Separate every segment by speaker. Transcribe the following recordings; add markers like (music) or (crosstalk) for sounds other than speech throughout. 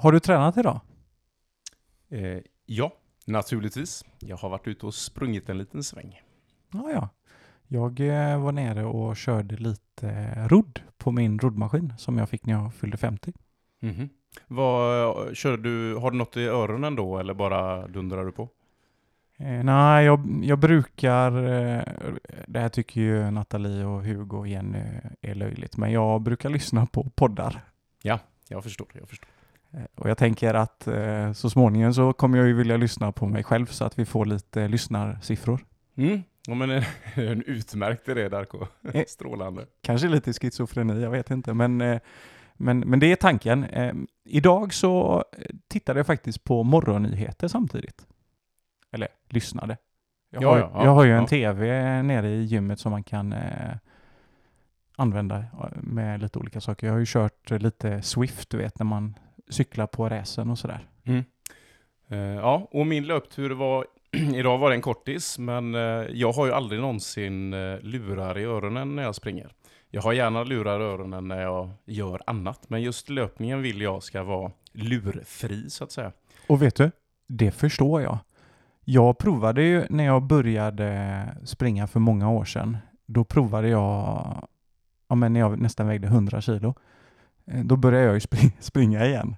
Speaker 1: Har du tränat idag?
Speaker 2: Eh, ja, naturligtvis. Jag har varit ute och sprungit en liten sväng.
Speaker 1: Ja, ja. Jag eh, var nere och körde lite rodd på min roddmaskin som jag fick när jag fyllde 50.
Speaker 2: Mhm. Vad, kör du, har du något i öronen då eller bara dundrar du på?
Speaker 1: Eh, nej, jag, jag brukar, eh, det här tycker ju Nathalie och Hugo och Jenny är löjligt, men jag brukar lyssna på poddar.
Speaker 2: Jag förstår, jag förstår.
Speaker 1: Och jag tänker att eh, så småningom så kommer jag ju vilja lyssna på mig själv så att vi får lite lyssnarsiffror.
Speaker 2: Mm. Ja, men (laughs) en utmärkt idé Darko. (laughs)
Speaker 1: Eh.
Speaker 2: Strålande.
Speaker 1: Kanske lite schizofreni, jag vet inte, men, eh, men, men det är tanken. Eh, idag så tittade jag faktiskt på morgonnyheter samtidigt. Eller lyssnade. Jag,
Speaker 2: Ja,
Speaker 1: har,
Speaker 2: ja, ja,
Speaker 1: jag har ju en tv nere i gymmet som man kan använda med lite olika saker. Jag har ju kört lite Swift, du vet, när man cyklar på racen och sådär.
Speaker 2: Mm. Eh, ja, och min löptur var, (clears throat) idag var det en kortis, men eh, jag har ju aldrig någonsin eh, lurar i öronen när jag springer. Jag har gärna lurar i öronen när jag gör annat, men just löpningen vill jag ska vara lurfri så att säga.
Speaker 1: Och vet du, det förstår jag. Jag provade ju när jag började springa för många år sedan. Då provade jag, ja men när jag nästan vägde 100 kilo. Eh, då började jag ju spring, (laughs) springa igen.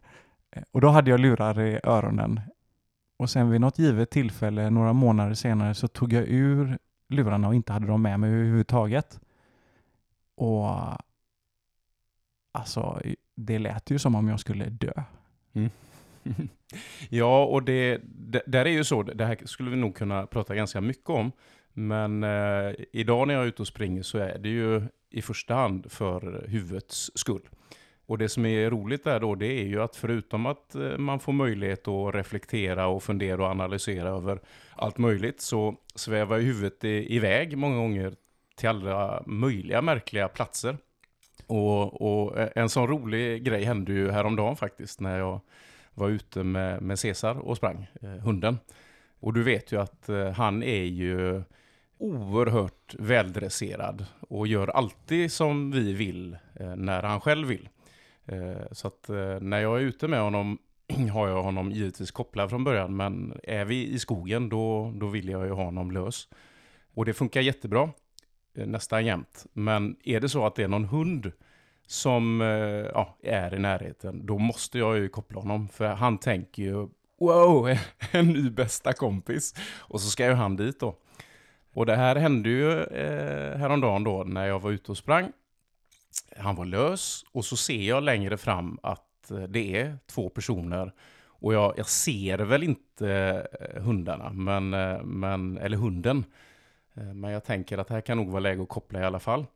Speaker 1: Eh, och då hade jag lurar i öronen. Och sen vid något givet tillfälle, några månader senare, så tog jag ur lurarna och inte hade dem med mig överhuvudtaget. Och alltså, det lät ju som om jag skulle dö. Mm. (laughs)
Speaker 2: ja, och det, det där är ju så, det här skulle vi nog kunna prata ganska mycket om. Men eh, idag när jag är ute och springer så är det ju i första hand för huvudets skull. Och det som är roligt där då, det är ju att förutom att eh, man får möjlighet att reflektera och fundera och analysera över allt möjligt, så svävar ju huvudet iväg många gånger till alla möjliga märkliga platser. Och, och eh, en sån rolig grej hände ju häromdagen faktiskt, när jag var ute med, med Cesar och sprang, eh, hunden. Och du vet ju att eh, han är ju oerhört väldresserad och gör alltid som vi vill eh, när han själv vill. Eh, så att eh, när jag är ute med honom (clears throat) har jag honom givetvis kopplad från början, men är vi i skogen då, då vill jag ju ha honom lös. Och det funkar jättebra, eh, nästan jämt. Men är det så att det är någon hund som eh, ja, är i närheten, då måste jag ju koppla honom. För han tänker ju, wow, (laughs) en ny bästa kompis. Och så ska ju han dit då. Och det här hände ju eh, häromdagen då när jag var ute och sprang. Han var lös och så ser jag längre fram att eh, det är två personer. Och jag, jag ser väl inte eh, hundarna, men, eh, men, eller hunden. Men jag tänker att det här kan nog vara läge att koppla i alla fall.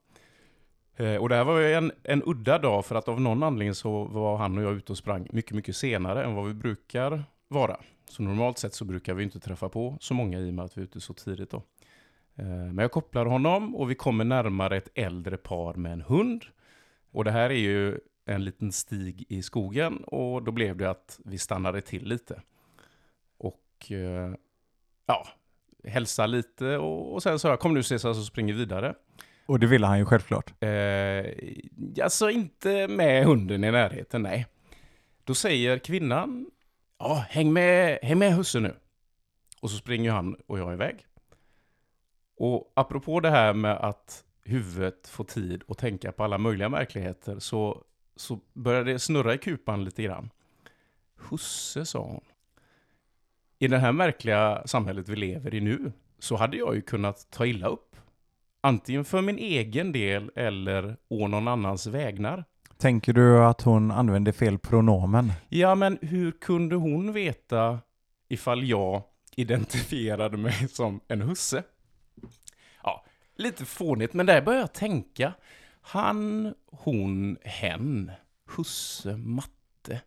Speaker 2: Och det här var ju en, en udda dag för att av någon anledning så var han och jag ute och sprang mycket, mycket senare än vad vi brukar vara. Så normalt sett så brukar vi inte träffa på så många i och med att vi är ute så tidigt då. Men jag kopplar honom och vi kommer närmare ett äldre par med en hund. Och det här är ju en liten stig i skogen och då blev det att vi stannade till lite. Och eh, ja, hälsa lite och, och sen sa jag kom nu Cesar så springer vi vidare.
Speaker 1: Och det ville han ju självklart.
Speaker 2: Eh, alltså inte med hunden i närheten, nej. Då säger kvinnan, ja, häng med, häng med husse nu. Och så springer han och jag iväg. Och apropå det här med att huvudet får tid att tänka på alla möjliga märkligheter så, så börjar det snurra i kupan lite grann. Husse, sa hon. I det här märkliga samhället vi lever i nu så hade jag ju kunnat ta illa upp. Antingen för min egen del eller å någon annans vägnar.
Speaker 1: Tänker du att hon använde fel pronomen?
Speaker 2: Ja, men hur kunde hon veta ifall jag identifierade mig som en husse? Lite fånigt, men där börjar jag tänka. Han, hon, hen, husse, matte.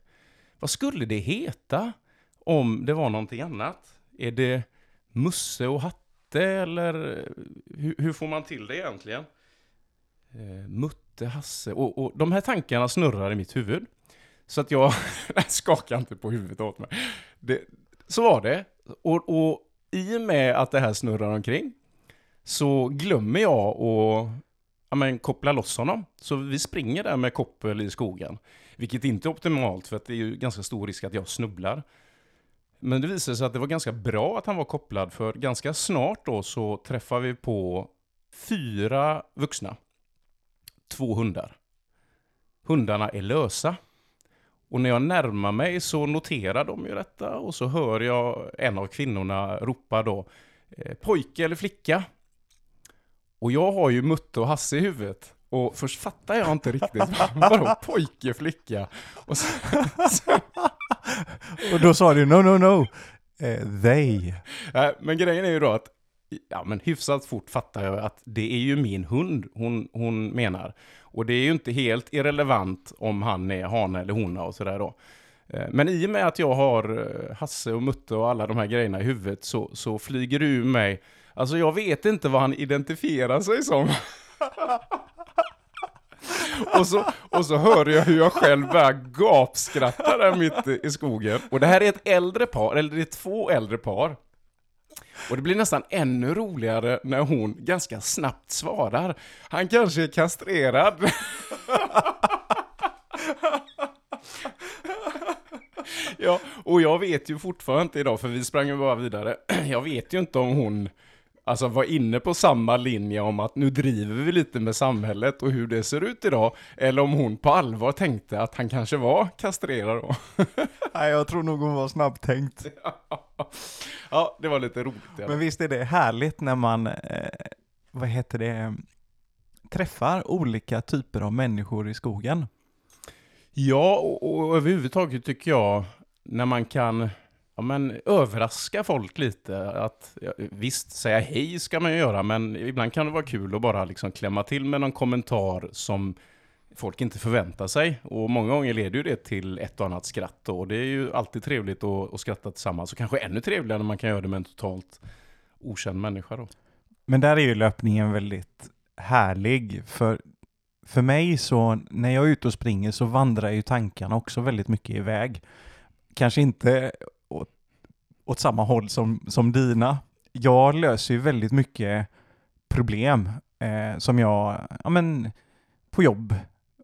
Speaker 2: Vad skulle det heta om det var någonting annat? Är det Musse och Hatte eller eh, hur, hur får man till det egentligen? Eh, Mutte, Hasse och, och de här tankarna snurrar i mitt huvud. Så att jag (laughs) skakar inte på huvudet åt mig. Det, så var det. Och, och i och med att det här snurrar omkring så glömmer jag att ja, men, koppla loss honom. Så vi springer där med koppel i skogen. Vilket inte är optimalt för att det är ju ganska stor risk att jag snubblar. Men det visade sig att det var ganska bra att han var kopplad för ganska snart då så träffar vi på fyra vuxna. Två hundar. Hundarna är lösa. Och när jag närmar mig så noterar de ju detta och så hör jag en av kvinnorna ropa då eh, pojke eller flicka. Och jag har ju Mutte och Hasse i huvudet. Och först fattar jag inte riktigt, (laughs) vadå pojke, flicka? Och, så, så, (laughs)
Speaker 1: Och då sa du no, no, no. Eh, they.
Speaker 2: Nej, men grejen är ju då att, ja men hyfsat fort fattar jag att det är ju min hund hon, hon menar. Och det är ju inte helt irrelevant om han är hane eller hona och sådär då. Eh, Men i och med att jag har eh, Hasse och Mutte och alla de här grejerna i huvudet så, så flyger det ur mig. Alltså jag vet inte vad han identifierar sig som. och, så, och så hör jag hur jag själv börjar gapskratta där mitt i- skogen. Och det här är ett äldre par, eller det är två äldre par. Och det blir nästan ännu roligare när hon ganska snabbt svarar. Han kanske är kastrerad. ja, och jag vet ju fortfarande inte idag, för vi sprang ju bara vidare. Jag vet ju inte om hon alltså var inne på samma linje om att nu driver vi lite med samhället och hur det ser ut idag. Eller om hon på allvar tänkte att han kanske var kastrerad då. (laughs)
Speaker 1: Nej, jag tror nog hon var snabbtänkt. (laughs)
Speaker 2: ja, det var lite roligt. fall.
Speaker 1: Men visst är det härligt när man, eh, vad heter det, träffar olika typer av människor i skogen.
Speaker 2: Ja, och, och överhuvudtaget tycker jag när man kan ja, men, överraska folk lite. Att, ja, visst, säga hej ska man ju göra, men ibland kan det vara kul att bara liksom klämma till med någon kommentar som folk inte förväntar sig. Och många gånger leder ju det till ett och annat skratt. Och det är ju alltid trevligt att, att skratta tillsammans. Och kanske ännu trevligare när man kan göra det med en totalt okänd människa då.
Speaker 1: Men där är ju löpningen väldigt härlig, för för mig så, när jag är ute och springer så vandrar ju tankarna också väldigt mycket iväg. Kanske inte åt, samma håll som, som dina. Jag löser ju väldigt mycket problem eh, som jag, ja men, på jobb,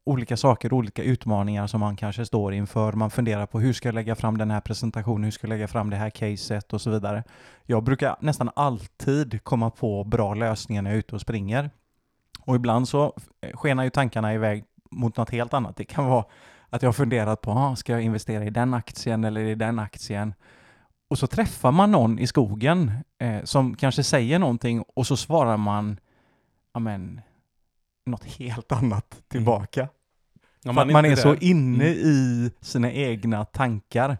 Speaker 1: olika saker, olika utmaningar som man kanske står inför. Man funderar på hur ska jag lägga fram den här presentationen, hur ska jag lägga fram det här caset och så vidare. Jag brukar nästan alltid komma på bra lösningar när jag är ute och springer. Och ibland så skenar ju tankarna iväg mot något helt annat. Det kan vara att jag har funderat på, ah, ska jag investera i den aktien eller i den aktien? Och så träffar man någon i skogen eh, som kanske säger någonting och så svarar man, ja men, något helt annat tillbaka.
Speaker 2: Ja,
Speaker 1: För att man är
Speaker 2: inte
Speaker 1: så inne
Speaker 2: Mm.
Speaker 1: i sina egna tankar.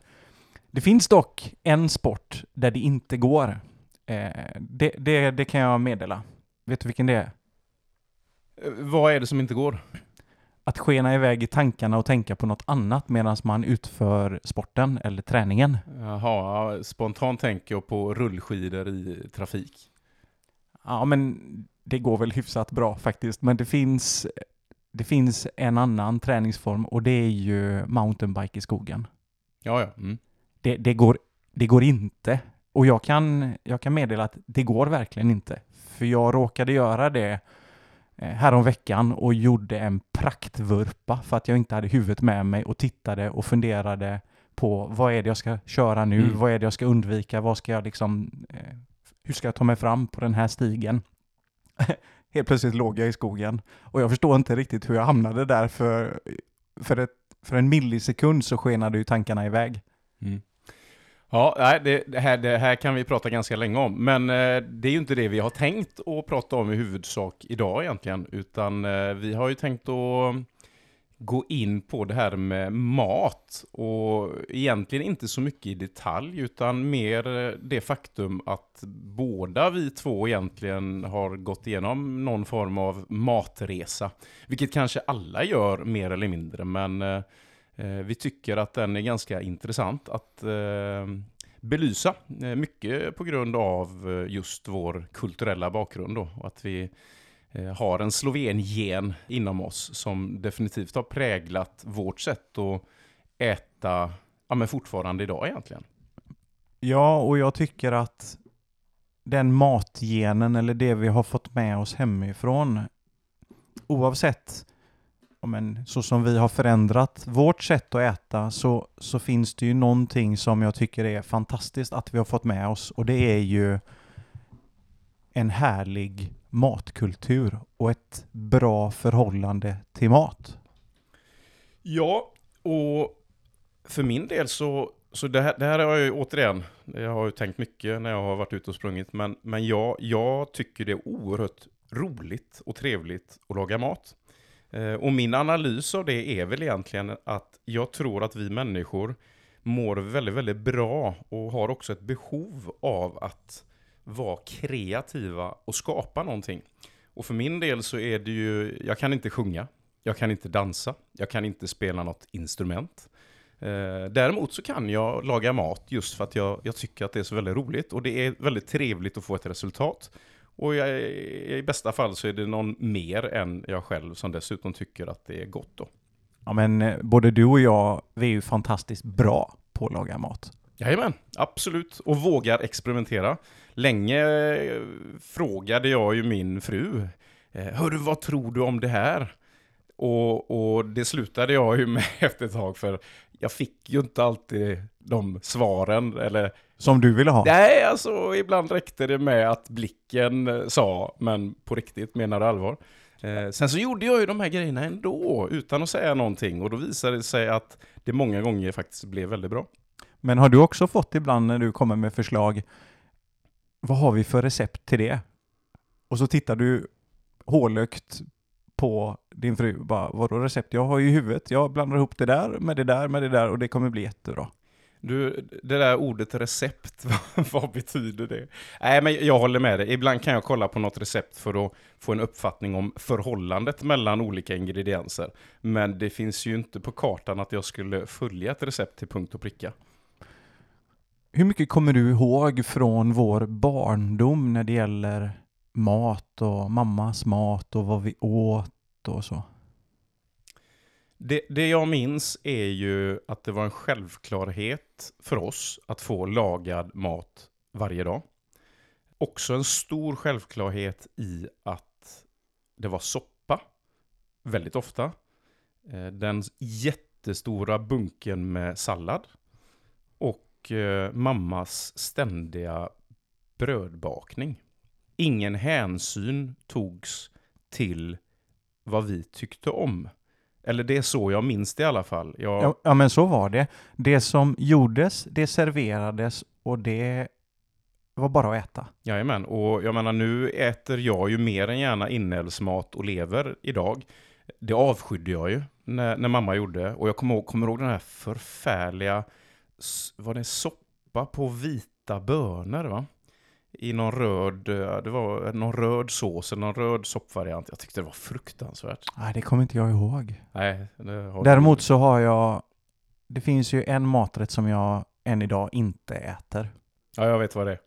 Speaker 1: Det finns dock en sport där det inte går. Eh, det, det, det kan jag meddela. Vet du vilken det är?
Speaker 2: Eh, Vad är det som inte går?
Speaker 1: Att skena iväg i tankarna och tänka på något annat medan man utför sporten eller träningen.
Speaker 2: Jaha, ja, spontant tänker jag på rullskidor i trafik.
Speaker 1: Ja, men det går väl hyfsat bra faktiskt. Men det finns, det finns en annan träningsform och det är ju mountainbike i skogen.
Speaker 2: Ja, ja. Mm.
Speaker 1: Det, det, går, det går inte. Och jag kan, jag kan meddela att det går verkligen inte. För jag råkade göra det häromveckan och gjorde en praktvurpa för att jag inte hade huvudet med mig och tittade och funderade på vad är det jag ska köra nu,
Speaker 2: Mm.
Speaker 1: vad är det jag ska undvika, vad ska jag liksom, eh, hur ska jag ta mig fram på den här stigen? (laughs) Helt plötsligt låg jag i skogen och jag förstår inte riktigt hur jag hamnade där för, för, ett, för en millisekund så skenade ju tankarna iväg.
Speaker 2: Mm. Ja, det, det, här, det här kan vi prata ganska länge om, men eh, det är ju inte det vi har tänkt att prata om i huvudsak idag egentligen, utan eh, vi har ju tänkt att gå in på det här med mat. Och egentligen inte så mycket i detalj, utan mer eh, det faktum att båda vi två egentligen har gått igenom någon form av matresa, vilket kanske alla gör mer eller mindre, men Eh, Eh, vi tycker att den är ganska intressant att eh, belysa. Eh, mycket på grund av just vår kulturella bakgrund då. Och att vi har en sloven-gen inom oss som definitivt har präglat vårt sätt att äta, ja men fortfarande idag egentligen.
Speaker 1: Ja, och jag tycker att den matgenen eller det vi har fått med oss hemifrån, oavsett men, så som vi har förändrat vårt sätt att äta så, så finns det ju någonting som jag tycker är fantastiskt att vi har fått med oss och det är ju en härlig matkultur och ett bra förhållande till mat.
Speaker 2: Ja, och för min del så, så det, här, det här har jag ju återigen, jag har ju tänkt mycket när jag har varit ute och sprungit, men, men jag, jag tycker det är oerhört roligt och trevligt att laga mat. Eh, och min analys av det är väl egentligen att jag tror att vi människor mår väldigt, väldigt bra och har också ett behov av att vara kreativa och skapa någonting. Och för min del så är det ju, jag kan inte sjunga, jag kan inte dansa, jag kan inte spela något instrument. Eh, däremot så kan jag laga mat just för att jag, jag tycker att det är så väldigt roligt och det är väldigt trevligt att få ett resultat. Och jag, i bästa fall så är det någon mer än jag själv som dessutom tycker att det är gott då.
Speaker 1: Ja men eh, både du och jag, vi är ju fantastiskt bra på att laga mat.
Speaker 2: Jajamän, absolut. Och vågar experimentera. Länge eh, frågade jag ju min fru, eh, Hörru, vad tror du om det här? Och, och det slutade jag ju (laughs) med efter ett tag, för jag fick ju inte alltid de svaren, eller
Speaker 1: Som du ville ha?
Speaker 2: Nej, alltså ibland räckte det med att blicken eh, sa, men på riktigt menar du allvar. Eh, sen så gjorde jag ju de här grejerna ändå, utan att säga någonting. Och då visade det sig att det många gånger faktiskt blev väldigt bra.
Speaker 1: Men har du också fått ibland när du kommer med förslag, vad har vi för recept till det? Och så tittar du hålögt på din fru, bara vadå recept? Jag har ju i huvudet, jag blandar ihop det där med det där med det där och det kommer bli jättebra.
Speaker 2: Du, det där ordet recept, (laughs) vad, vad betyder det? Nej, men jag håller med dig. Ibland kan jag kolla på något recept för att få en uppfattning om förhållandet mellan olika ingredienser. Men det finns ju inte på kartan att jag skulle följa ett recept till punkt och pricka.
Speaker 1: Hur mycket kommer du ihåg från vår barndom när det gäller mat och mammas mat och vad vi åt och så?
Speaker 2: Det, det jag minns är ju att det var en självklarhet för oss att få lagad mat varje dag. Också en stor självklarhet i att det var soppa väldigt ofta. Eh, den jättestora bunken med sallad. Och eh, mammas ständiga brödbakning. Ingen hänsyn togs till vad vi tyckte om. Eller det är så jag minns det i alla fall. Jag,
Speaker 1: Ja, ja men så var det. Det som gjordes, det serverades och det var bara att äta.
Speaker 2: Jajamän, och jag menar nu äter jag ju mer än gärna inälvsmat och lever idag. Det avskydde jag ju när, när mamma gjorde. Och jag kommer ihåg, kommer ihåg den här förfärliga, var det soppa på vita bönor va? I någon röd, eh, det var någon röd sås, eller någon röd soppvariant. Jag tyckte det var fruktansvärt.
Speaker 1: Nej, det kommer inte jag ihåg.
Speaker 2: Nej,
Speaker 1: Däremot så har jag, det finns ju en maträtt som jag än idag inte äter.
Speaker 2: Ja, jag vet vad det är.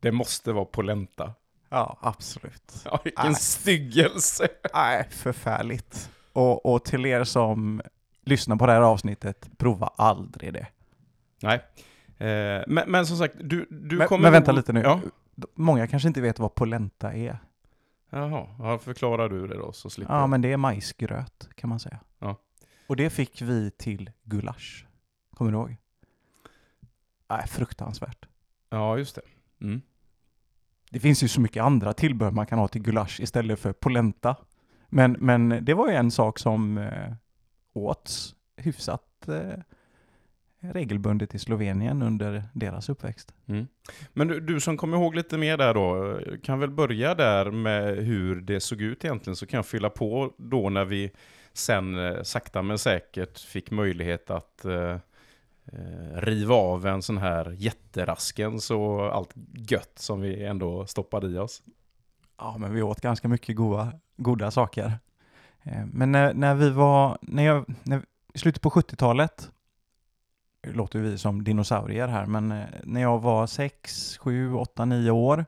Speaker 2: Det måste vara polenta.
Speaker 1: Ja, absolut. (laughs)
Speaker 2: Ja, vilken
Speaker 1: Nej.
Speaker 2: styggelse.
Speaker 1: Nej, förfärligt. Och, och till er som lyssnar på det här avsnittet, prova aldrig det.
Speaker 2: Nej. Eh, men, men som sagt, du, du
Speaker 1: men,
Speaker 2: kommer...
Speaker 1: men vänta
Speaker 2: ihåg-
Speaker 1: lite nu.
Speaker 2: Ja.
Speaker 1: Många kanske inte vet vad polenta är.
Speaker 2: Jaha, ja, förklarar du det då så slipper
Speaker 1: Ja, men det är majsgröt kan man säga.
Speaker 2: Ja.
Speaker 1: Och det fick vi till gulasch. Kommer du ihåg? Nej, fruktansvärt.
Speaker 2: Ja, just det. Mm.
Speaker 1: Det finns ju så mycket andra tillbehör man kan ha till gulasch istället för polenta. Men, men det var ju en sak som eh, åts hyfsat eh, regelbundet i Slovenien under deras uppväxt.
Speaker 2: Mm. Men du, du som kommer ihåg lite mer där då, kan väl börja där med hur det såg ut egentligen, så kan jag fylla på då när vi sen eh, sakta men säkert fick möjlighet att eh, eh, riva av en sån här jätteraskens och allt gött som vi ändå stoppade i oss.
Speaker 1: Ja, men vi åt ganska mycket goda, goda saker. Eh, Men när, när vi var, när jag, när, i slutet på 70-talet, nu låter vi som dinosaurier här, men eh, när jag var 6, 7, 8, 9 år,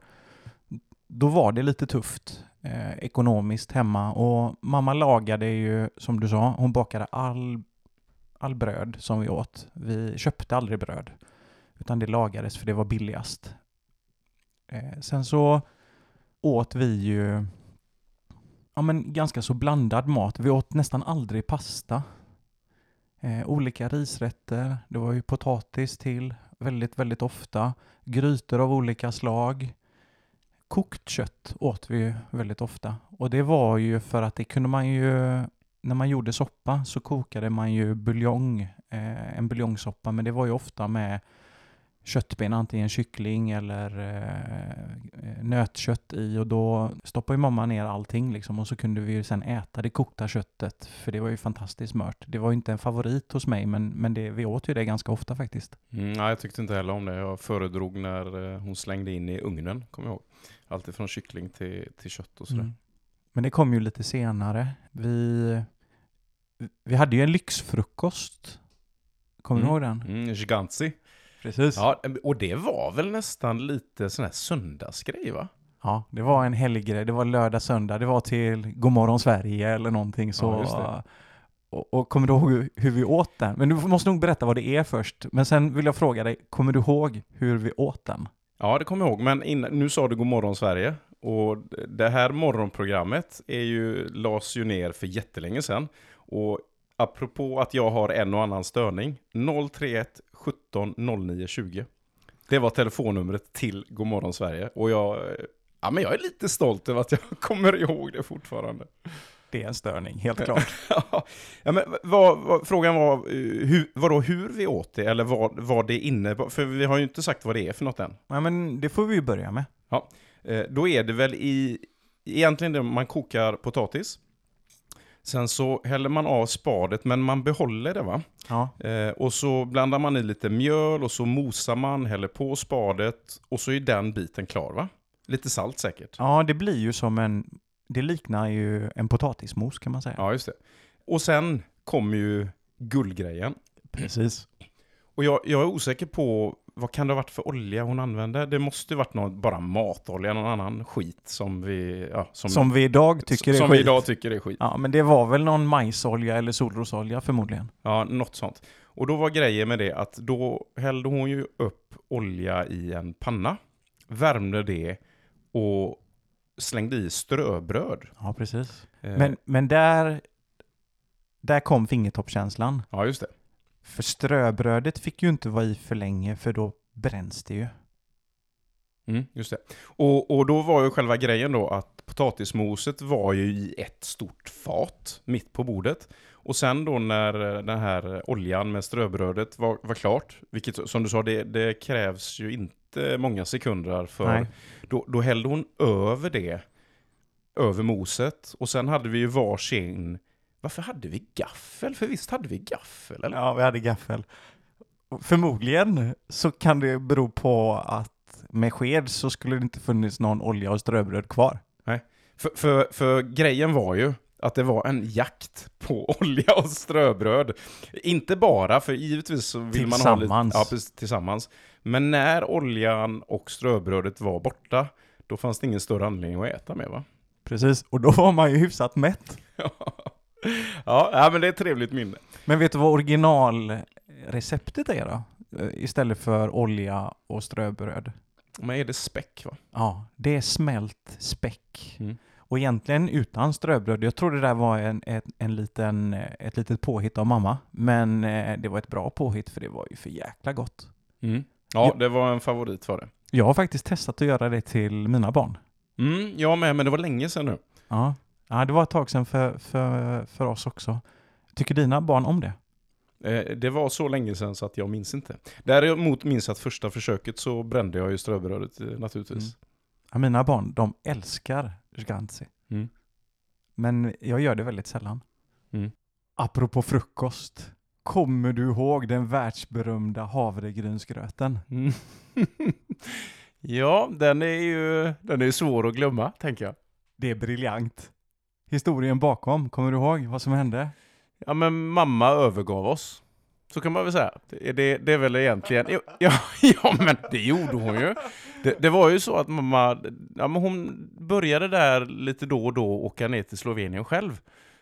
Speaker 1: då var det lite tufft eh, ekonomiskt hemma och mamma lagade ju, som du sa, hon bakade all, all bröd som vi åt. Vi köpte aldrig bröd, utan det lagades för det var billigast. Eh, sen så åt vi ju ja, men ganska så blandad mat. Vi åt nästan aldrig pasta. Eh, olika risrätter, det var ju potatis till väldigt, väldigt ofta. Grytor av olika slag. Kokt kött åt vi ju väldigt ofta. Och det var ju för att det kunde man ju, när man gjorde soppa så kokade man ju buljong, eh, en buljongsoppa, men det var ju ofta med köttben, antingen kyckling eller eh, nötkött i och då stoppade ju mamma ner allting liksom och så kunde vi ju sen äta det kokta köttet för det var ju fantastiskt mört. Det var ju inte en favorit hos mig men, men det, vi åt ju det ganska ofta faktiskt.
Speaker 2: Mm, nej, jag tyckte inte heller om det. Jag föredrog när eh, hon slängde in i ugnen, kommer jag ihåg. Alltid från kyckling till, till kött och sådär.
Speaker 1: Mm. Men det kom ju lite senare. Vi, vi hade ju en lyxfrukost. Kommer du
Speaker 2: Mm.
Speaker 1: ihåg den?
Speaker 2: Mm, Giganzi.
Speaker 1: Precis. Ja.
Speaker 2: Ja, och det var väl nästan lite sån här söndagsgrej va?
Speaker 1: det var en helggrej. Det var lördag, söndag. Det var till Godmorgon Sverige eller någonting så.
Speaker 2: Ja,
Speaker 1: och, och kommer du ihåg hur, vi åt den? Men du måste nog berätta vad det är först. Men sen vill jag fråga dig, kommer du ihåg hur vi åt den?
Speaker 2: Ja, det kommer jag ihåg. Men innan, nu sa du God morgon Sverige. Och det här morgonprogrammet är ju, lades ju ner för jättelänge sedan. Och apropå att jag har en och annan störning, 031 17 09 20. Det var telefonnumret till God morgon Sverige. Och jag, ja, men jag är lite stolt över att jag (laughs) kommer ihåg det fortfarande.
Speaker 1: Det är en störning, helt klart. (laughs)
Speaker 2: ja, men vad, vad, frågan var, eh, hur, vadå, hur vi åt det, eller vad, vad det innebar? För vi har ju inte sagt vad det är för något än.
Speaker 1: ja, men det får vi ju börja med.
Speaker 2: Eh, då är det väl i, egentligen det man kokar potatis. Sen så häller man av spadet, men man behåller det va?
Speaker 1: Ja,
Speaker 2: Eh, och så blandar man i lite mjöl och så mosar man, häller på spadet och så är den biten klar va? Lite salt säkert.
Speaker 1: ja det blir ju som en, det liknar ju en potatismos kan man säga.
Speaker 2: Ja, just det. Och sen kommer ju guldgrejen.
Speaker 1: Precis.
Speaker 2: Och jag, jag är osäker på vad kan det ha varit för olja hon använde? Det måste ju varit någon, bara matolja, någon annan skit som vi... Ja, som,
Speaker 1: Som vi idag tycker är
Speaker 2: som
Speaker 1: skit.
Speaker 2: vi idag tycker är skit.
Speaker 1: Ja, men det var väl någon majsolja eller solrosolja förmodligen.
Speaker 2: Ja, något sånt. Och då var grejen med det att då hällde hon ju upp olja i en panna, värmde det och slängde i ströbröd.
Speaker 1: Ja, precis.
Speaker 2: Eh,
Speaker 1: Men, men där, där kom fingertoppskänslan.
Speaker 2: Ja, just det.
Speaker 1: För ströbrödet fick ju inte vara i för länge för då bränns det ju.
Speaker 2: Mm, just det. Och, och då var ju själva grejen då att potatismoset var ju i ett stort fat mitt på bordet. Och sen då när den här oljan med ströbrödet var, var klart, vilket som du sa, det, det krävs ju inte många sekunder för
Speaker 1: Nej.
Speaker 2: Då, då hällde hon över det, över moset. Och sen hade vi ju varsin, varför hade vi gaffel? För visst hade vi gaffel? Eller?
Speaker 1: Ja, vi hade gaffel. Förmodligen så kan det bero på att med sked så skulle det inte funnits någon olja och ströbröd kvar.
Speaker 2: För, för, för grejen var ju att det var en jakt på (laughs) olja och ströbröd. Inte bara, för givetvis så vill man ha lite...
Speaker 1: Tillsammans.
Speaker 2: Ja, precis, tillsammans. Men när oljan och ströbrödet var borta, då fanns det ingen större anledning att äta med va?
Speaker 1: Precis, och då var man ju hyfsat mätt. (laughs) (laughs)
Speaker 2: ja, ja, men det är ett trevligt minne.
Speaker 1: Men vet du vad originalreceptet är då? Eh, Istället för olja och ströbröd.
Speaker 2: Men är det späck va?
Speaker 1: Ja, det är smält späck.
Speaker 2: Mm.
Speaker 1: Och egentligen utan ströbröd. Jag tror det där var en, en, en liten, eh, ett litet påhitt av mamma. Men eh, det var ett bra påhitt för det var ju för jäkla gott.
Speaker 2: Mm. Ja, det var en favorit för det.
Speaker 1: Jag har faktiskt testat att göra det till mina barn.
Speaker 2: Mm, jag med, men det var länge sedan nu.
Speaker 1: Ja, ja det var ett tag sedan för, för, för oss också. Tycker dina barn om det?
Speaker 2: Eh, det var så länge sedan så att jag minns inte. Däremot minns jag att första försöket så brände jag ju ströbrödet eh, naturligtvis.
Speaker 1: Ja, mina barn, de älskar Sganzi.
Speaker 2: Mm.
Speaker 1: Men jag gör det väldigt sällan.
Speaker 2: Mm.
Speaker 1: Apropå frukost. Kommer du ihåg den världsberömda havregrynsgröten?
Speaker 2: Mm. (laughs) ja, den är ju den är svår att glömma, tänker jag.
Speaker 1: Det är briljant. Historien bakom, kommer du ihåg vad som hände?
Speaker 2: Ja, men mamma övergav oss. Så kan man väl säga. Det, det, är väl egentligen... (laughs) Ja, ja, men det gjorde hon ju. Det, det var ju så att mamma... Ja, men hon började där lite då och då åka ner till Slovenien själv.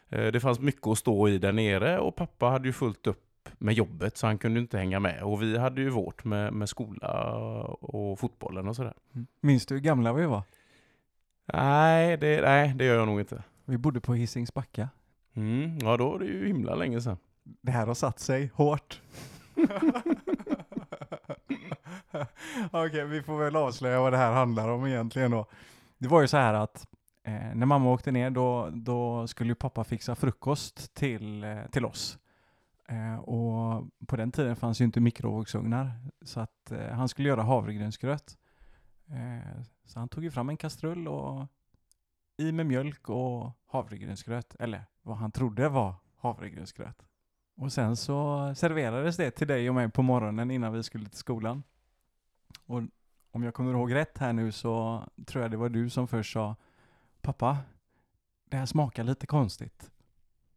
Speaker 2: Eh, Det fanns mycket att stå i där nere och pappa hade ju fullt upp med jobbet så han kunde inte hänga med. Och vi hade ju vårt med, med skola och fotbollen och sådär.
Speaker 1: Minns du hur gamla vi var?
Speaker 2: Nej det, nej, det gör jag nog inte.
Speaker 1: Vi bodde på Hisings backa.
Speaker 2: Mm, ja, då är det ju himla länge sedan.
Speaker 1: Det här har satt sig hårt. (laughs) Okej, vi får väl avslöja vad det här handlar om egentligen då. Det var ju så här att eh, när mamma åkte ner då, då skulle ju pappa fixa frukost till, eh, till oss. Eh, och på den tiden fanns ju inte mikrovågsugnar så att eh, han skulle göra havregrynsgröt. Eh, så han tog ju fram en kastrull och i med mjölk och havregrynsgröt, eller vad han trodde var havregrynsgröt. Och sen så serverades det till dig och mig på morgonen innan vi skulle till skolan. Och om jag kommer ihåg rätt här nu så tror jag det var du som först sa Pappa, det här smakar lite konstigt.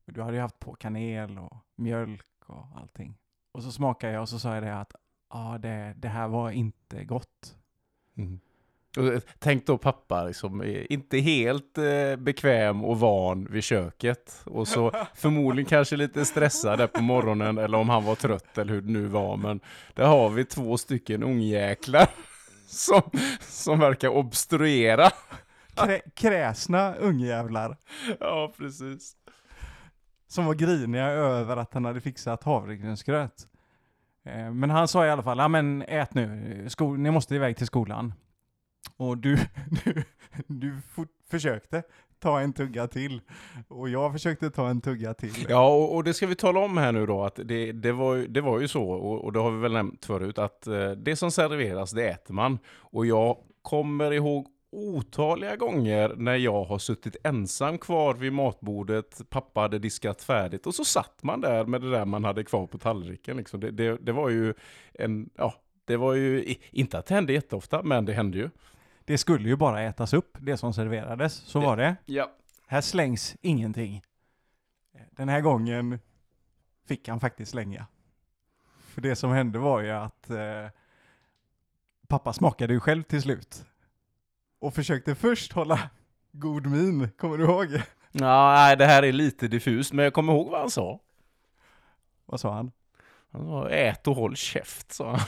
Speaker 1: Du hade ju haft på kanel och mjölk och allting. Och så smakade jag och så sa jag det att ja, det, det här var inte gott.
Speaker 2: Mm. Tänk då pappa, liksom, inte helt eh, bekväm och van vid köket. Och så (laughs) förmodligen kanske lite stressad där på morgonen, eller om han var trött eller hur det nu var. Men där har vi två stycken ungjäklar (laughs) som, som verkar obstruera.
Speaker 1: Krä, kräsna ungjävlar
Speaker 2: Ja, precis.
Speaker 1: som var griniga över att han hade fixat havregrynsgröt. Eh, Men han sa i alla fall, ja men ät nu, sko- ni måste iväg till skolan. Och du, (laughs) du, du försökte ta en tugga till. Och jag försökte ta en tugga till.
Speaker 2: Ja, och, och det ska vi tala om här nu då, att det, det, var, ju- det var ju så, och, och det har vi väl nämnt förut, att eh, det som serveras, det äter man. Och jag kommer ihåg otaliga gånger när jag har suttit ensam kvar vid matbordet, pappa hade diskat färdigt och så satt man där med det där man hade kvar på tallriken. Liksom. Det, det, det var ju en, ja, det var ju, inte att det hände jätteofta, men det hände ju.
Speaker 1: Det skulle ju bara ätas upp, det som serverades. Så var det.
Speaker 2: Ja.
Speaker 1: Här slängs ingenting. Den här gången fick han faktiskt slänga. För det som hände var ju att eh, pappa smakade ju själv till slut. Och försökte först hålla god min, kommer du ihåg?
Speaker 2: Ja, nej, det här är lite diffust, men jag kommer ihåg vad han sa.
Speaker 1: Vad sa han?
Speaker 2: Han ät och håll käft, sa (laughs)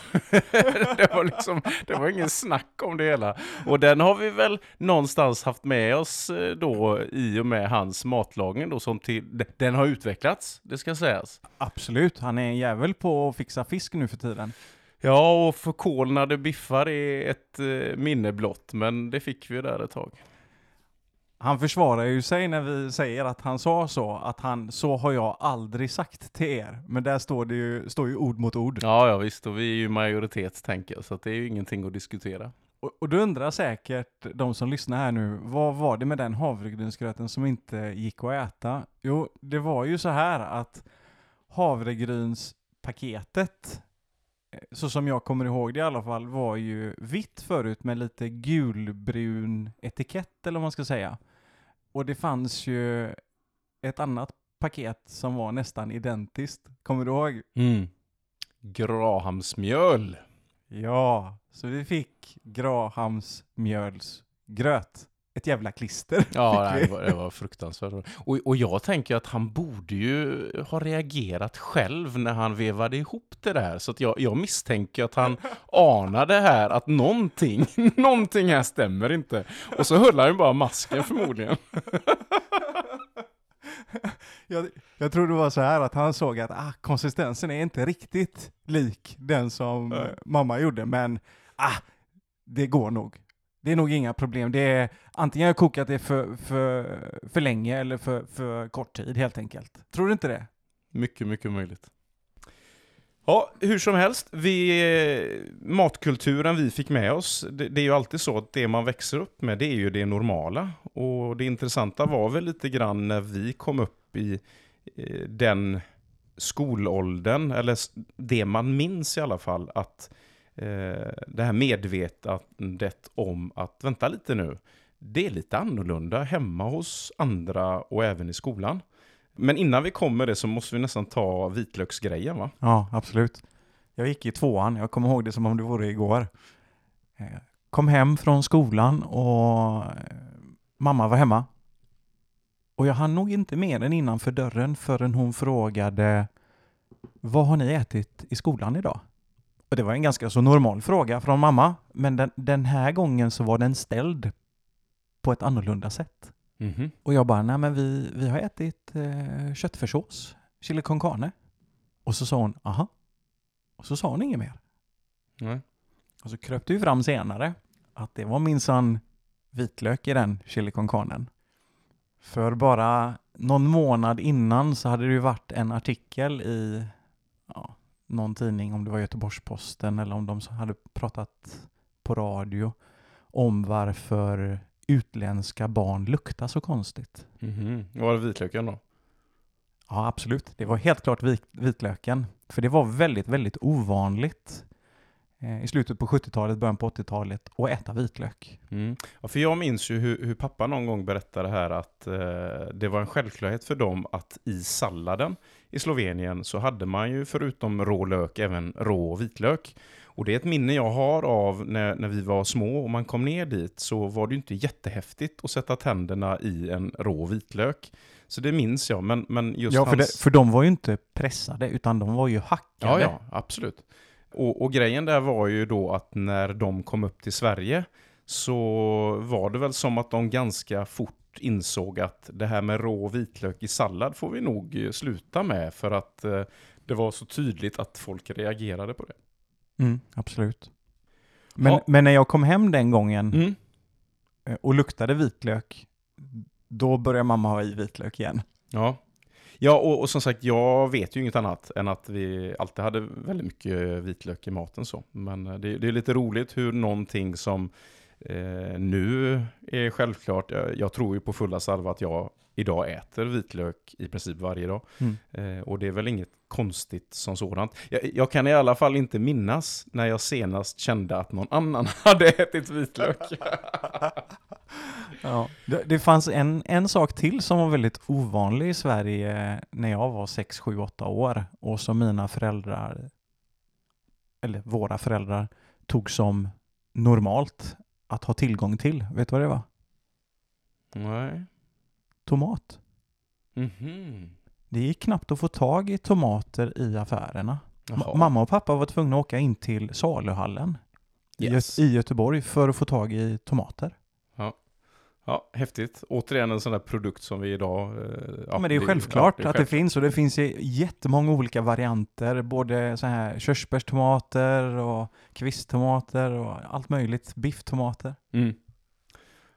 Speaker 2: det, var liksom, det var ingen snack om det hela. Och den har vi väl någonstans haft med oss eh, då i och med hans matlagning då som till, den har utvecklats, det ska sägas.
Speaker 1: Absolut, han är en jävel på att fixa fisk nu för tiden.
Speaker 2: Ja, och förkolnade biffar är ett eh, minne blott, men det fick vi där ett tag.
Speaker 1: Han försvarar ju sig när vi säger att han sa så, att han, så har jag aldrig sagt till er. Men där står det ju, står ju ord mot ord.
Speaker 2: Ja, ja visst, och vi är ju majoritet tänker jag, så att det är ju ingenting att diskutera.
Speaker 1: Och, och du undrar säkert, de som lyssnar här nu, vad var det med den havregrynsgröten som inte gick att äta? Jo, det var ju så här att havregrynspaketet, eh, så som jag kommer ihåg det i alla fall, var ju vitt förut med lite gulbrun etikett eller vad man ska säga. Och det fanns ju ett annat paket som var nästan identiskt. Kommer du ihåg?
Speaker 2: Mm. Grahamsmjöl.
Speaker 1: Ja, så vi fick Grahams mjölsgröt. Ett jävla klister
Speaker 2: Ja, nej, det, var, det var fruktansvärt. Och, och jag tänker att han borde ju ha reagerat själv när han vevade ihop det där. Så att jag, jag misstänker att han (laughs) anade här att någonting, (laughs) någonting här stämmer inte. Och så höll han ju bara masken förmodligen. (laughs)
Speaker 1: Jag, jag tror det var så här att han såg att ah, konsistensen är inte riktigt lik den som
Speaker 2: Nej.
Speaker 1: mamma gjorde, men ah, det går nog. Det är nog inga problem. Det är, antingen har jag kokat det för, för, för länge eller för, för kort tid helt enkelt. Tror du inte det?
Speaker 2: Mycket, mycket möjligt. Ja, hur som helst, vi, eh, matkulturen vi fick med oss, det, det är ju alltid så att det man växer upp med, det är ju det normala. Och det intressanta var väl lite grann när vi kom upp i eh, den skolåldern, eller det man minns i alla fall, att eh, Eh, det här medvetandet om att, vänta lite nu, det är lite annorlunda hemma hos andra och även i skolan. Men innan vi kommer det så måste vi nästan ta vitlöksgrejen va?
Speaker 1: Ja, absolut. Jag gick i tvåan, jag kommer ihåg det som om det vore igår. Eh, kom hem från skolan och eh, mamma var hemma. Och jag hann nog inte mer än innanför dörren förrän hon frågade Vad har ni ätit i skolan idag? Och det var en ganska så normal fråga från mamma, men den, den här gången så var den ställd på ett annorlunda sätt.
Speaker 2: Mhm.
Speaker 1: Och jag bara, nej men vi, vi har ätit eh, köttfärssås, chili con carne. Och så sa hon, aha. Och så sa hon inget mer.
Speaker 2: Nej.
Speaker 1: Och så kröp det ju fram senare att det var minsann vitlök i den chili con carnen. För bara någon månad innan så hade det ju varit en artikel i ja, någon tidning, om det var Göteborgs-Posten eller om de hade pratat på radio om varför utländska barn luktar så konstigt.
Speaker 2: Mhm. Var det vitlöken då?
Speaker 1: Ja, absolut. Det var helt klart vit vitlöken. För det var väldigt, väldigt ovanligt eh, i slutet på 70-talet, början på 80-talet att äta vitlök.
Speaker 2: Mm. Ja, för jag minns ju hur, hur pappa någon gång berättade här att eh, det var en självklarhet för dem att i salladen i Slovenien så hade man ju förutom rå lök även rå vitlök. Och det är ett minne jag har av när, när vi var små och man kom ner dit så var det ju inte jättehäftigt att sätta tänderna i en rå vitlök. Så det minns jag, men, men just
Speaker 1: Ja, för,
Speaker 2: hans...
Speaker 1: det, för de var ju inte pressade, utan de var ju hackade.
Speaker 2: Ja, ja, absolut. Och, och grejen där var ju då att när de kom upp till Sverige så var det väl som att de ganska fort insåg att det här med rå vitlök i sallad får vi nog eh, sluta med för att eh, det var så tydligt att folk reagerade på det.
Speaker 1: Mm, absolut. Men,
Speaker 2: Ja.
Speaker 1: men när jag kom hem den gången
Speaker 2: Mm.
Speaker 1: eh, och luktade vitlök, då började mamma ha i vitlök igen.
Speaker 2: Ja. Ja, och, och som sagt, jag vet ju inget annat än att vi alltid hade väldigt mycket vitlök i maten så. Men det, det är lite roligt hur någonting som eh, nu är självklart, jag, jag tror ju på fulla salva att jag idag äter vitlök i princip varje dag.
Speaker 1: Mm.
Speaker 2: Eh, och det är väl inget konstigt som sådant. Jag, jag kan i alla fall inte minnas när jag senast kände att någon annan (laughs) hade ätit vitlök.
Speaker 1: Ja. Det, det fanns en, en sak till som var väldigt ovanlig i Sverige när jag var 6, 7, 8 år och som mina föräldrar, eller våra föräldrar, tog som normalt att ha tillgång till. Vet du vad det var?
Speaker 2: Nej.
Speaker 1: Tomat.
Speaker 2: Mhm.
Speaker 1: Det gick knappt att få tag i tomater i affärerna. Mamma och pappa var tvungna att åka in till saluhallen
Speaker 2: Yes.
Speaker 1: I Göteborg för att få tag i tomater.
Speaker 2: Ja, häftigt. Återigen en sån där produkt som vi idag... eh,
Speaker 1: Ja, men det är självklart
Speaker 2: ja, det är
Speaker 1: att det finns och det finns jättemånga olika varianter. Både så här körsbärstomater och kvisttomater och allt möjligt. Bifftomater.
Speaker 2: Mm.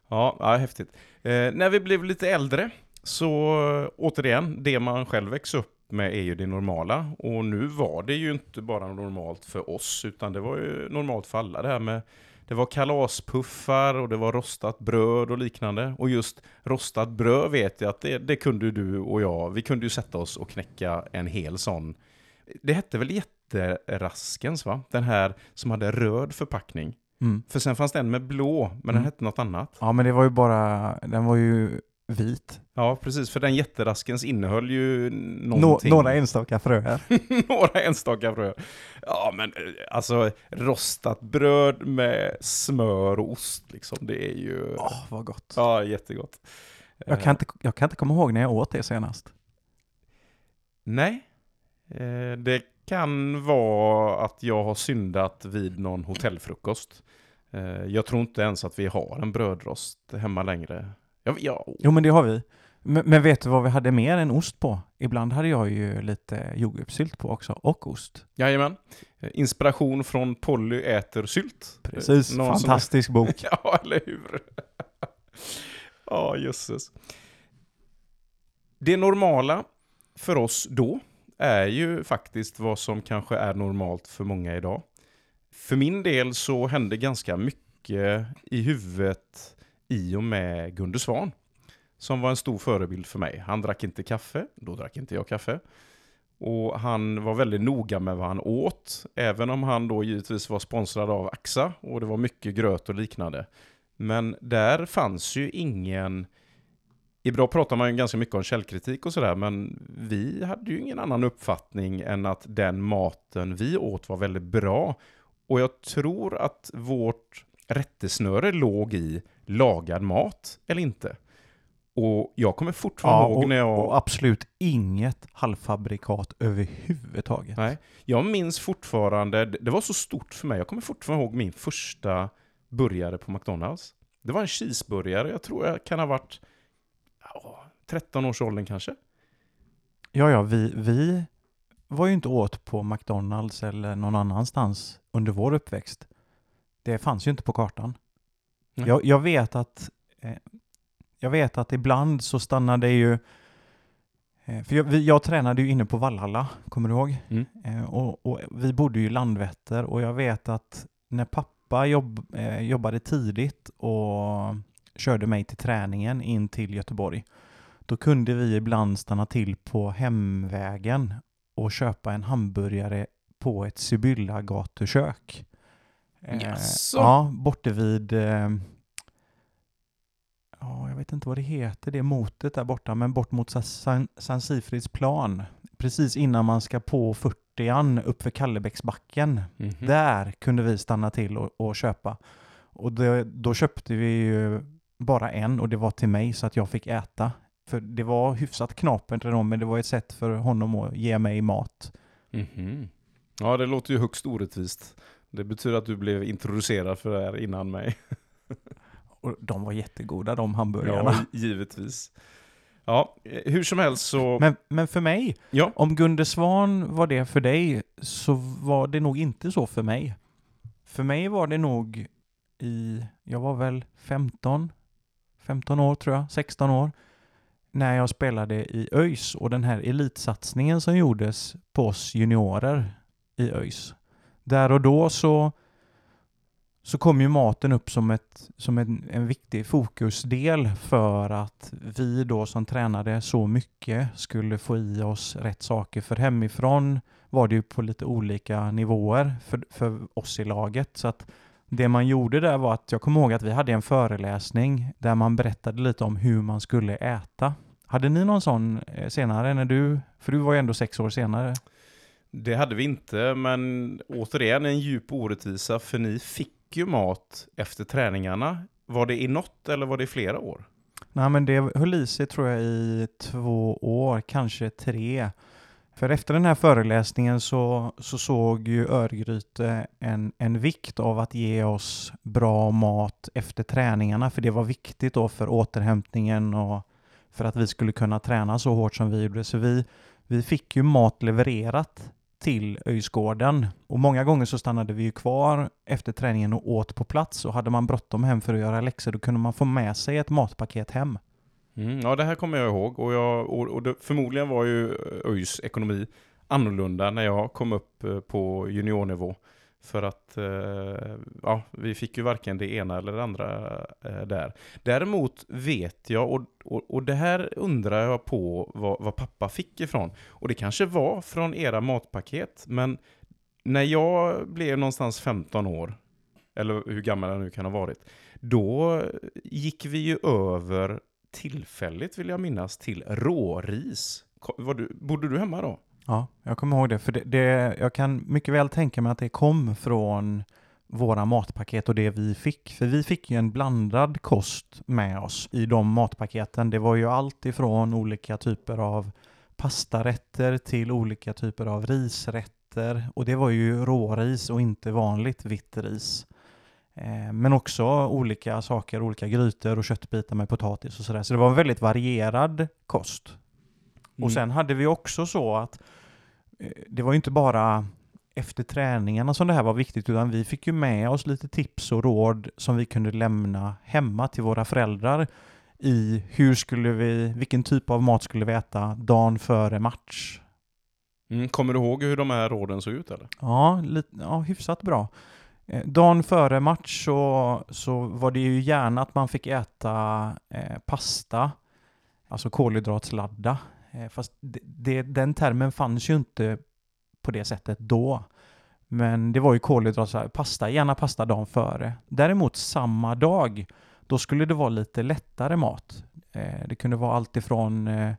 Speaker 2: Ja, ja, häftigt. Eh, när vi blev lite äldre så eh, återigen, det man själv växer upp med är ju det normala. Och nu var det ju inte bara normalt för oss, utan det var ju normalt för alla det här med det var kalaspuffar och det var rostat bröd och liknande. Och just rostat bröd vet jag att det, det kunde du och jag, vi kunde ju sätta oss och knäcka en hel sån. Det hette väl jätteraskens va? Den här som hade röd förpackning.
Speaker 1: Mm.
Speaker 2: För sen fanns det en med blå, men den
Speaker 1: Mm.
Speaker 2: hette något annat.
Speaker 1: Ja, men det var ju bara, den var ju vit.
Speaker 2: Ja, precis. För den jätteraskens innehöll ju
Speaker 1: Nå,
Speaker 2: någonting.
Speaker 1: några enstaka fröer. (laughs)
Speaker 2: några enstaka bröd. Ja, men eh, alltså rostat bröd med smör och ost liksom. Det är ju...
Speaker 1: Åh, vad gott.
Speaker 2: Ja, jättegott.
Speaker 1: Jag, kan inte, jag kan inte komma ihåg när jag åt det senast.
Speaker 2: Nej. Eh, Det kan vara att jag har syndat vid någon hotellfrukost. Eh, Jag tror inte ens att vi har en brödrost hemma längre. Ja, ja.
Speaker 1: Jo, men det har vi. Men, men vet du vad vi hade mer än ost på? Ibland hade jag ju lite jordgubbssylt på också, och ost.
Speaker 2: Jajamän. Eh, Inspiration från Polly äter sylt.
Speaker 1: Precis,
Speaker 2: Eh, någon som-
Speaker 1: fantastisk bok. (laughs)
Speaker 2: Ja, eller hur? (laughs) Ja, jösses. Det normala för oss då är ju faktiskt vad som kanske är normalt för många idag. För min del så hände ganska mycket i huvudet i och med Gunde Svan. Som var en stor förebild för mig. Han drack inte kaffe, då drack inte jag kaffe. Och han var väldigt noga med vad han åt, även om han då givetvis var sponsrad av AXA och det var mycket gröt och liknande. Men där fanns ju ingen... Idag pratar man ju ganska mycket om källkritik och sådär, men vi hade ju ingen annan uppfattning än att den maten vi åt var väldigt bra. Och jag tror att vårt rättesnöre låg i lagad mat eller inte. Och jag kommer fortfarande
Speaker 1: Ja,
Speaker 2: ihåg
Speaker 1: och,
Speaker 2: när jag...
Speaker 1: och absolut inget halvfabrikat överhuvudtaget.
Speaker 2: Nej, jag minns fortfarande, det var så stort för mig, jag kommer fortfarande ihåg min första burgare på McDonalds. Det var en cheeseburgare, jag tror jag kan ha varit 13 års åldern kanske?
Speaker 1: Ja, ja, vi, vi var ju inte åt på McDonalds eller någon annanstans under vår uppväxt. Det fanns ju inte på kartan.
Speaker 2: Nej.
Speaker 1: Jag, jag, vet att eh, jag vet att ibland så stannade ju eh, för jag, vi, jag tränade ju inne på Vallhalla, kommer du ihåg?
Speaker 2: Mm.
Speaker 1: Eh, och, och vi bodde ju i Landvetter och jag vet att när pappa jobb, eh, jobbade tidigt och körde mig till träningen in till Göteborg, då kunde vi ibland stanna till på hemvägen och köpa en hamburgare på ett Sibylla gatukök. Eh,
Speaker 2: Jaså?
Speaker 1: Ja, borta vid... Eh, ja, jag vet inte vad det heter, det motet där borta, men bort mot San, San Sifrids plan. Precis innan man ska på 40an uppför Kallebäcksbacken.
Speaker 2: Mhm.
Speaker 1: Där kunde vi stanna till och, och köpa. Och det, då köpte vi ju bara en och det var till mig så att jag fick äta. För det var hyfsat knapert ändå, men det var ett sätt för honom att ge mig mat.
Speaker 2: Mhm. Ja, det låter ju högst orättvist. Det betyder att du blev introducerad för det här innan mig. (laughs)
Speaker 1: Och de var jättegoda de hamburgarna.
Speaker 2: Ja, givetvis. Ja, hur som helst så...
Speaker 1: Men, men för mig,
Speaker 2: ja,
Speaker 1: om Gunde Svan var det för dig, så var det nog inte så för mig. För mig var det nog i, jag var väl 15, 15 år tror jag, 16 år, när jag spelade i ÖIS och den här elitsatsningen som gjordes på oss juniorer i ÖIS. Där och då så, så kom ju maten upp som, ett, som en, en viktig fokusdel för att vi då som tränade så mycket skulle få i oss rätt saker. För hemifrån var det ju på lite olika nivåer för, för oss i laget. Så att det man gjorde där var att jag kommer ihåg att vi hade en föreläsning där man berättade lite om hur man skulle äta. Hade ni någon sån eh, senare när du, för du var ju ändå sex år senare
Speaker 2: det hade vi inte, men återigen en djup orättvisa, för ni fick ju mat efter träningarna. Var det i något eller var det i flera år?
Speaker 1: Nej men det höll i sig tror jag i två år, kanske tre. För efter den här föreläsningen så, så såg ju Örgryte en, en vikt av att ge oss bra mat efter träningarna, för det var viktigt då för återhämtningen och för att vi skulle kunna träna så hårt som vi gjorde. Så vi, vi fick ju mat levererat till Öjsgården och många gånger så stannade vi ju kvar efter träningen och åt på plats och hade man bråttom hem för att göra läxor då kunde man få med sig ett matpaket hem.
Speaker 2: Mm, ja, det här kommer jag ihåg. Och, jag, och, och det, förmodligen var ju ÖIS ekonomi annorlunda när jag kom upp eh, på juniornivå. För att eh, ja, vi fick ju varken det ena eller det andra eh, där. Däremot vet jag, och, och, och det här undrar jag på vad, vad pappa fick ifrån. Och det kanske var från era matpaket, men när jag blev någonstans 15 år, eller hur gammal jag nu kan ha varit, då gick vi ju över tillfälligt vill jag minnas till råris. Var du, bodde du hemma då?
Speaker 1: Ja, jag kommer ihåg det. För det, det, jag kan mycket väl tänka mig att det kom från våra matpaket och det vi fick. För vi fick ju en blandad kost med oss i de matpaketen. Det var ju allt ifrån olika typer av pastarätter till olika typer av risrätter. Och det var ju råris och inte vanligt vitt ris. Eh, Men också olika saker, olika grytor och köttbitar med potatis och sådär. Så det var en väldigt varierad kost. Och sen hade vi också så att det var ju inte bara efter träningarna som det här var viktigt, utan vi fick ju med oss lite tips och råd som vi kunde lämna hemma till våra föräldrar i hur skulle vi, vilken typ av mat skulle vi äta dagen före match.
Speaker 2: Mm, kommer du ihåg hur de här råden såg ut eller?
Speaker 1: Ja, lite, ja hyfsat bra. Eh, dagen före match så, så var det ju gärna att man fick äta eh, pasta, alltså kolhydratladda. Eh, fast det, det, den termen fanns ju inte på det sättet då. Men det var ju kolhydrat, pasta, gärna pasta dagen före. Däremot samma dag, då skulle det vara lite lättare mat. Eh, det kunde vara allt ifrån eh,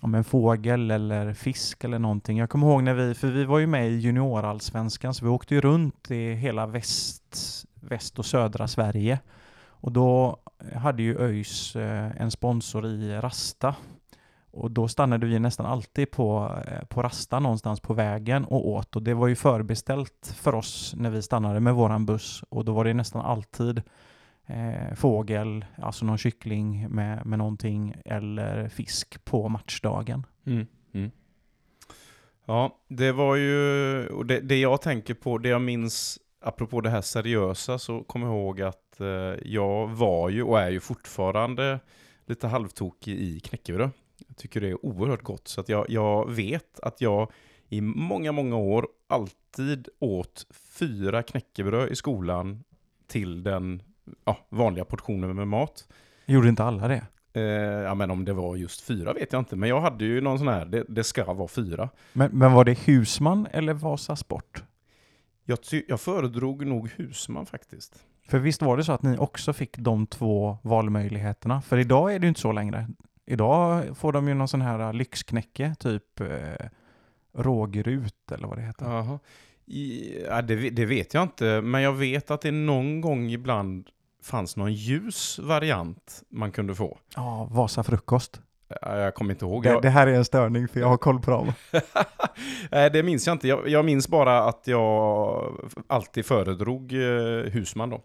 Speaker 1: om en fågel eller fisk eller någonting. Jag kommer ihåg när vi, för vi var ju med i juniorallsvenskan, så vi åkte ju runt i hela väst, väst och södra Sverige. Och då hade ju ÖIS en sponsor i Rasta. Och då stannade vi nästan alltid på, eh, på Rasta någonstans på vägen och åt. Och det var ju förbeställt för oss när vi stannade med våran buss. Och då var det nästan alltid eh, fågel, alltså någon kyckling med, med någonting, eller fisk på matchdagen.
Speaker 2: Mm. Mm. Ja, det var ju, och det, det jag tänker på, det jag minns, apropå det här seriösa, så kommer jag ihåg att eh, jag var ju och är ju fortfarande lite halvtokig i knäckebröd. Jag tycker det är oerhört gott, så att jag, jag vet att jag i många, många år alltid åt fyra knäckebröd i skolan till den ja, vanliga portionen med mat.
Speaker 1: Gjorde inte alla det?
Speaker 2: Eh, ja men om det var just fyra vet jag inte, men jag hade ju någon sån här, det, det ska vara fyra.
Speaker 1: Men, men var det Husman eller Vasa Sport?
Speaker 2: Jag, jag föredrog nog husman faktiskt.
Speaker 1: För visst var det så att ni också fick de två valmöjligheterna? För idag är det ju inte så längre. Idag får de ju någon sån här lyxknäcke, typ eh, rågrut eller vad det heter.
Speaker 2: Jaha. I, ja, det, det vet jag inte, men jag vet att det någon gång ibland fanns någon ljus variant man kunde få.
Speaker 1: Ja, Vasa frukost.
Speaker 2: Ja, Jag kommer inte ihåg.
Speaker 1: Det, det här är en störning för jag har koll på dem. (laughs)
Speaker 2: Nej, det minns jag inte. Jag, jag minns bara att jag alltid föredrog eh, husman då.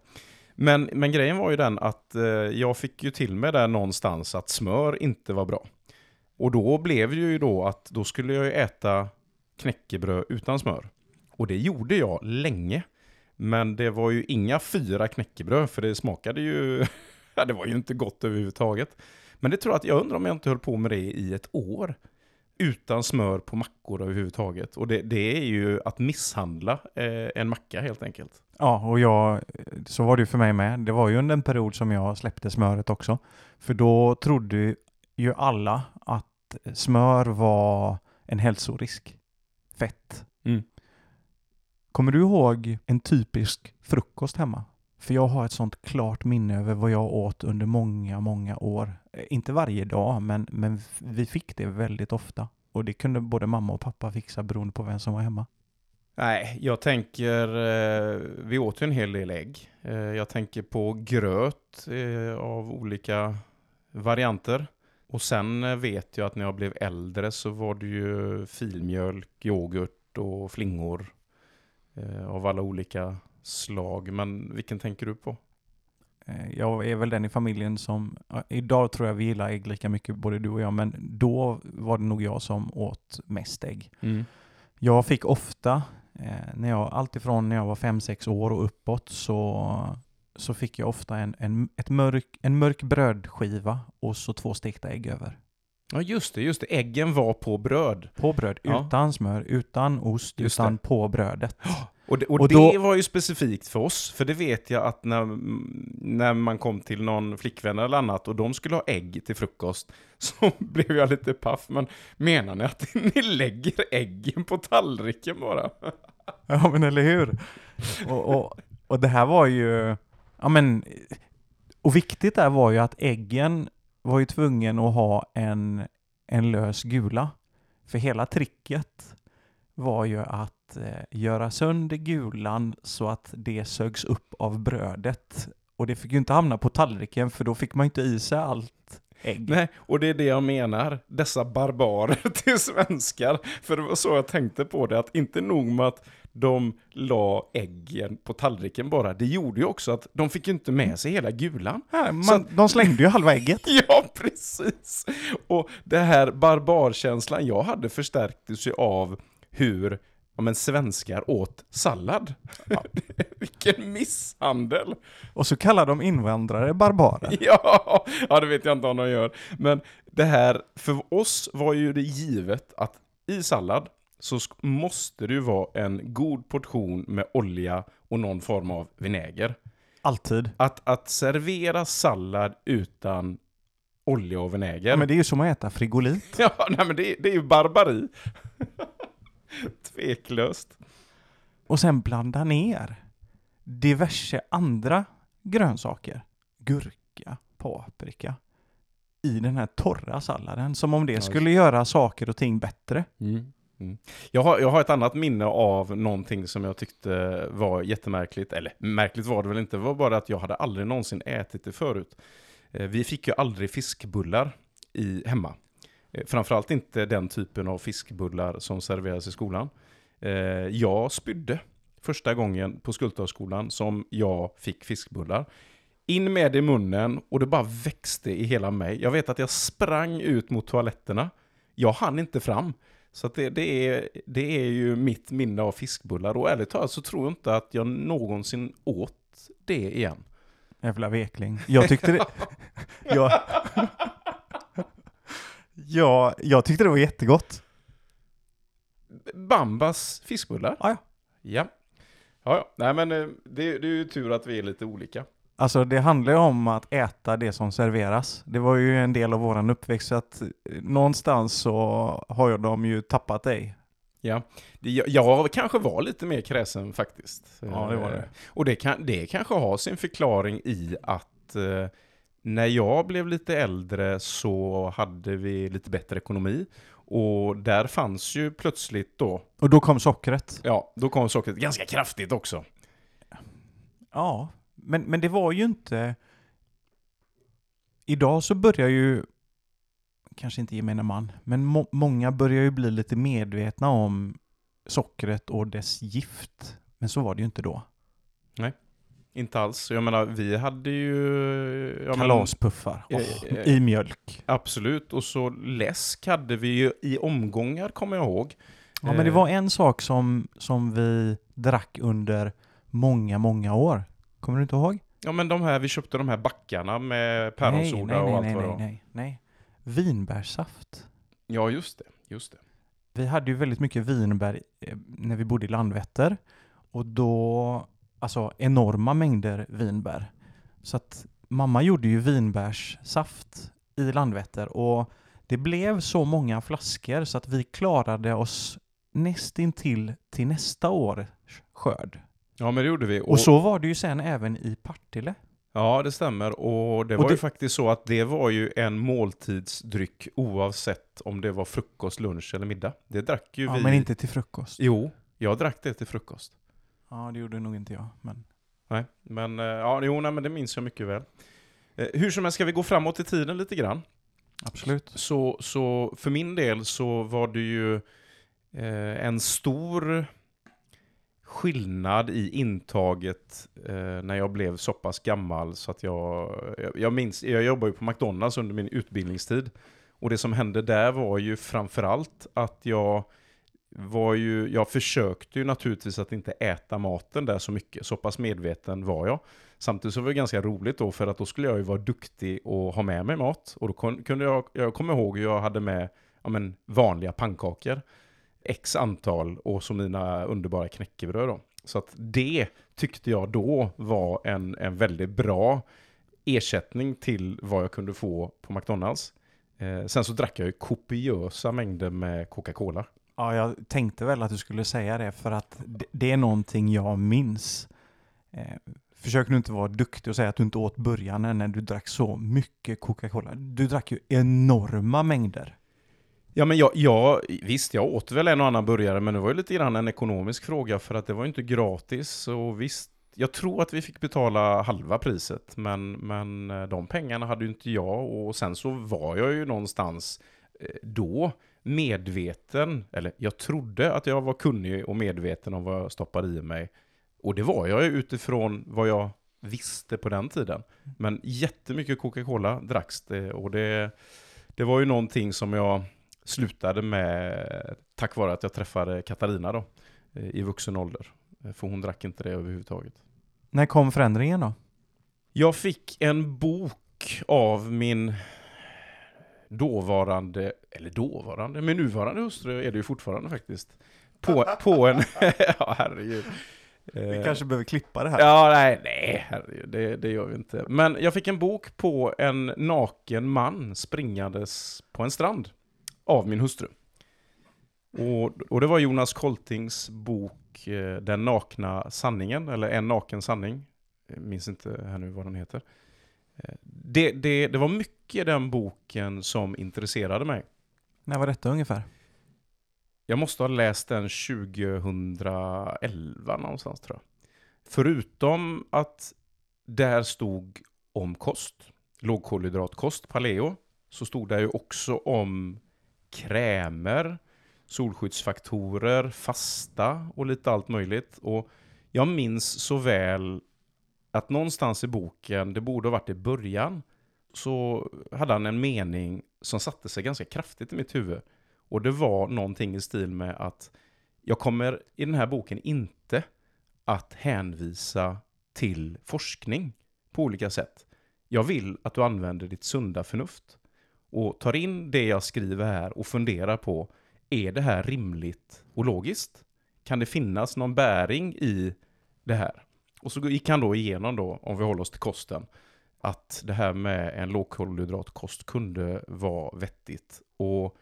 Speaker 2: Men, men grejen var ju den att eh, jag fick ju till mig där någonstans att smör inte var bra. Och då blev det ju då att då skulle jag ju äta knäckebröd utan smör. Och det gjorde jag länge. Men det var ju inga fyra knäckebröd, för det smakade ju... (laughs) ja, det var ju inte gott överhuvudtaget. Men det tror jag att jag undrar om jag inte höll på med det i ett år. Utan smör på mackor överhuvudtaget. Och det, det är ju att misshandla eh, en macka helt enkelt.
Speaker 1: Ja, och jag, så var det ju för mig med. Det var ju under en period som jag släppte smöret också. För då trodde ju alla att smör var en hälsorisk. Fett.
Speaker 2: Mm.
Speaker 1: Kommer du ihåg en typisk frukost hemma? För jag har ett sånt klart minne över vad jag åt under många, många år. Eh, Inte varje dag, men, men vi fick det väldigt ofta. Och det kunde både mamma och pappa fixa beroende på vem som var hemma.
Speaker 2: Nej, jag tänker, eh, vi åt ju en hel del ägg. Eh, jag tänker på gröt eh, av olika varianter. Och sen vet jag att när jag blev äldre så var det ju filmjölk, yoghurt och flingor av alla olika slag. Men vilken tänker du på?
Speaker 1: Jag är väl den i familjen som, idag tror jag vi gillar ägg lika mycket både du och jag, men då var det nog jag som åt mest ägg. Jag fick ofta, Eh, när jag, alltifrån när jag var 5-6 år och uppåt, så, så fick jag ofta en, en, ett mörk, en mörk brödskiva och så två stekta ägg över.
Speaker 2: Ja, just det, just det. Äggen var på bröd.
Speaker 1: På bröd,
Speaker 2: Ja.
Speaker 1: utan smör, utan ost,
Speaker 2: Just
Speaker 1: utan
Speaker 2: det.
Speaker 1: på brödet. (gasps)
Speaker 2: Och det, och
Speaker 1: Och
Speaker 2: det
Speaker 1: då-
Speaker 2: var ju specifikt för oss, för det vet jag att när, när man kom till någon flickvän eller annat och de skulle ha ägg till frukost (laughs) så blev jag lite paff. Men menar ni att (laughs) ni lägger äggen på tallriken bara? (laughs)
Speaker 1: Ja men eller hur? Och, och, och det här var ju, ja men, och viktigt där var ju att äggen var ju tvungen att ha en, en lös gula. För hela tricket var ju att eh, göra sönder gulan så att det sögs upp av brödet. Och det fick ju inte hamna på tallriken för då fick man inte i sig allt ägg.
Speaker 2: Nej, och det är det jag menar. Dessa barbarer (laughs) till svenskar. För det var så jag tänkte på det, att inte nog med att de la äggen på tallriken bara, det gjorde ju också att de fick inte med sig hela gulan.
Speaker 1: Ja, man,
Speaker 2: Så
Speaker 1: de slängde ju halva ägget. (laughs)
Speaker 2: Ja, precis. Och det här barbarkänslan jag hade förstärktes ju av hur ja, men svenskar åt sallad. (laughs) Vilken misshandel!
Speaker 1: Och så kallar de invandrare barbarer. (laughs)
Speaker 2: Ja, ja, det vet jag inte om de gör. Men det här, för oss var ju det givet att i sallad så måste det ju vara en god portion med olja och någon form av vinäger.
Speaker 1: Alltid.
Speaker 2: Att, att servera sallad utan olja och vinäger.
Speaker 1: Ja, men det är ju som att äta frigolit. (laughs)
Speaker 2: Ja, nej men det, det är ju barbari. (laughs) Tveklöst.
Speaker 1: Och sen blanda ner diverse andra grönsaker. Gurka, paprika. I den här torra salladen. Som om det skulle göra saker och ting bättre.
Speaker 2: Mm. Mm. Jag, har, jag har ett annat minne av någonting som jag tyckte var jättemärkligt. Eller märkligt var det väl inte, det var bara att jag hade aldrig någonsin ätit det förut. Eh, vi fick ju aldrig fiskbullar i, hemma. Eh, framförallt inte den typen av fiskbullar som serveras i skolan. Eh, jag spydde första gången på Skultorpsskolan som jag fick fiskbullar. In med det i munnen och det bara växte i hela mig. Jag vet att jag sprang ut mot toaletterna. Jag hann inte fram. Så det, det, är, det är ju mitt minne av fiskbullar. Och ärligt talat så tror jag inte att jag någonsin åt det igen.
Speaker 1: Jävla vekling. Jag tyckte det... (laughs) jag... ja, jag tyckte det var jättegott.
Speaker 2: Bambas fiskbullar?
Speaker 1: Ja, ja.
Speaker 2: Ja. Ja, ja. Nej men eh, det, det är ju tur att vi är lite olika.
Speaker 1: Alltså det handlar ju om att äta det som serveras. Det var ju en del av våran uppväxt, så att eh, någonstans så har jag dem ju tappat dig.
Speaker 2: Ja, jag, jag kanske var lite mer kräsen faktiskt.
Speaker 1: Ja, det var det.
Speaker 2: Eh, Och det, kan, det kanske har sin förklaring i att eh, när jag blev lite äldre så hade vi lite bättre ekonomi. Och där fanns ju plötsligt då,
Speaker 1: Och då kom sockret.
Speaker 2: ja, då kom sockret ganska kraftigt också.
Speaker 1: Ja, men, men det var ju inte... Idag så börjar ju, kanske inte gemene man, men må, många börjar ju bli lite medvetna om sockret och dess gift. Men så var det ju inte då.
Speaker 2: Inte alls. Jag menar, vi hade ju... Ja, men-
Speaker 1: Kalaspuffar
Speaker 2: Eh, eh,
Speaker 1: i mjölk.
Speaker 2: Absolut, och så läsk hade vi ju i omgångar kommer jag ihåg.
Speaker 1: Ja, men det var en sak som, som vi drack under många, många år. Kommer du inte ihåg?
Speaker 2: Ja men de här, vi köpte de här backarna med päronsoda
Speaker 1: nej, nej,
Speaker 2: och allt
Speaker 1: nej,
Speaker 2: vad det
Speaker 1: nej,
Speaker 2: var.
Speaker 1: nej, nej. Vinbärssaft.
Speaker 2: Ja just det, just det.
Speaker 1: Vi hade ju väldigt mycket vinbär eh, när vi bodde i Landvetter. Och då, alltså enorma mängder vinbär. Så att mamma gjorde ju vinbärssaft i Landvetter. Och det blev så många flaskor så att vi klarade oss nästintill till nästa års skörd.
Speaker 2: Ja men det gjorde vi.
Speaker 1: Och så var det ju sen även i Partille.
Speaker 2: Ja det stämmer. Och det
Speaker 1: Och
Speaker 2: var ju
Speaker 1: det-
Speaker 2: faktiskt så att det var ju en måltidsdryck oavsett om det var frukost, lunch eller middag. Det drack ju
Speaker 1: Ja,
Speaker 2: vi.
Speaker 1: men inte till frukost.
Speaker 2: Jo, jag drack det till frukost.
Speaker 1: Ja, det gjorde nog inte jag. Men...
Speaker 2: Nej, men eh, ja, jo, nej, men det minns jag mycket väl. Eh, Hur som helst ska vi gå framåt i tiden lite grann.
Speaker 1: Absolut.
Speaker 2: Så, så för min del så var det ju eh, en stor skillnad i intaget eh, när jag blev så pass gammal så att jag, jag, jag minns, jag jobbade ju på McDonalds under min utbildningstid. Och det som hände där var ju framförallt att jag var ju, jag försökte ju naturligtvis att inte äta maten där så mycket, så pass medveten var jag. Samtidigt så var det ganska roligt då, för att då skulle jag ju vara duktig och ha med mig mat. Och då kunde jag, jag kommer ihåg hur jag hade med ja, men, vanliga pannkakor, x antal, och så mina underbara knäckebröd då. Så att det tyckte jag då var en, en väldigt bra ersättning till vad jag kunde få på McDonalds. Eh, sen så drack jag ju kopiösa mängder med Coca-Cola.
Speaker 1: Ja, jag tänkte väl att du skulle säga det för att det, det är någonting jag minns. Eh, försök nu inte vara duktig och säga att du inte åt början när du drack så mycket Coca-Cola. Du drack ju enorma mängder.
Speaker 2: Ja men jag, jag, visst jag åt väl en och annan burgare men det var ju lite grann en ekonomisk fråga för att det var ju inte gratis och visst jag tror att vi fick betala halva priset men, men eh, de pengarna hade ju inte jag och sen så var jag ju någonstans eh, då medveten, eller jag trodde att jag var kunnig och medveten om vad jag stoppade i mig. Och det var jag ju utifrån vad jag visste på den tiden. Men jättemycket Coca-Cola dracks det och det, det var ju någonting som jag slutade med tack vare att jag träffade Katarina då eh, i vuxen ålder. Eh, För hon drack inte det överhuvudtaget.
Speaker 1: När kom förändringen då?
Speaker 2: Jag fick en bok av min dåvarande, eller dåvarande, min nuvarande hustru är det ju fortfarande faktiskt. På, på en, (laughs) ja herregud.
Speaker 1: Vi
Speaker 2: Eh,
Speaker 1: kanske behöver klippa det här.
Speaker 2: Ja, nej, nej, herregud, det, det gör vi inte. Men jag fick en bok på en naken man springandes på en strand av min hustru. Och, och det var Jonas Koltings bok eh, Den nakna sanningen, eller En naken sanning. Jag minns inte här nu vad den heter. Eh, Det, det, det var mycket den boken som intresserade mig.
Speaker 1: När var detta ungefär?
Speaker 2: Jag måste ha läst den 2011 någonstans tror jag. Förutom att där stod om kost, lågkolhydratkost, paleo, så stod det ju också om krämer, solskyddsfaktorer, fasta och lite allt möjligt. Och jag minns så väl att någonstans i boken, det borde ha varit i början, så hade han en mening som satte sig ganska kraftigt i mitt huvud. Och det var någonting i stil med att jag kommer i den här boken inte att hänvisa till forskning på olika sätt. Jag vill att du använder ditt sunda förnuft och tar in det jag skriver här och funderar på, är det här rimligt och logiskt? Kan det finnas någon bäring i det här? Och så gick han då igenom då, om vi håller oss till kosten, att det här med en lågkolhydratkost kunde vara vettigt. Och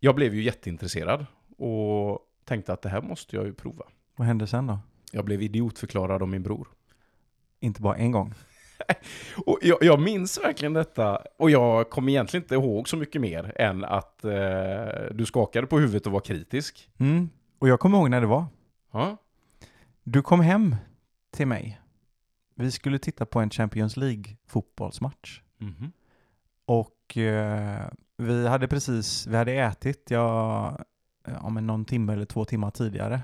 Speaker 2: jag blev ju jätteintresserad och tänkte att det här måste jag ju prova.
Speaker 1: Vad hände sen då?
Speaker 2: Jag blev idiotförklarad av min bror.
Speaker 1: Inte bara en gång? (laughs)
Speaker 2: och jag, jag, minns verkligen detta, och jag kommer egentligen inte ihåg så mycket mer än att eh, du skakade på huvudet och var kritisk.
Speaker 1: Mm. Och jag kommer ihåg när det var.
Speaker 2: Ja.
Speaker 1: Du kom hem till mig. Vi skulle titta på en Champions League fotbollsmatch.
Speaker 2: Mm -hmm.
Speaker 1: Och eh, vi hade precis, vi hade ätit, ja, ja men någon timme eller två timmar tidigare.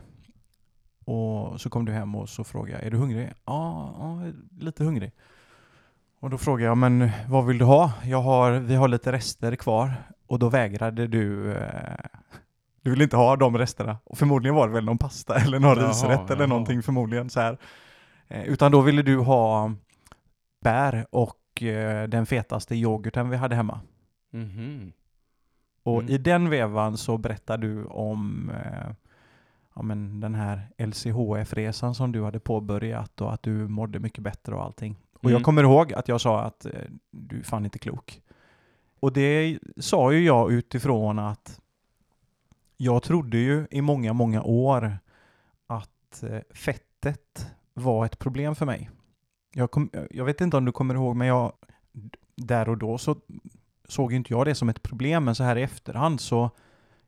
Speaker 1: Och så kom du hem och så frågade jag, är du hungrig? Ja, ja lite hungrig. Och då frågade jag, men vad vill du ha? Jag har, vi har lite rester kvar. Och då vägrade du, eh, du vill inte ha de resterna. Och förmodligen var det väl någon pasta eller någon jaha, risrätt jaha. eller någonting förmodligen så här. Eh, utan då ville du ha bär och eh, den fetaste yoghurten vi hade hemma.
Speaker 2: Mm -hmm.
Speaker 1: Och mm. i den vevan så berättar du om eh, ja, men den här LCHF-resan som du hade påbörjat och att du mådde mycket bättre och allting. Och mm. jag kommer ihåg att jag sa att eh, du är fan inte klok. Och det sa ju jag utifrån att jag trodde ju i många, många år att eh, fettet var ett problem för mig. Jag, kom, jag vet inte om du kommer ihåg, men jag, där och då så såg inte jag det som ett problem, men så här i efterhand så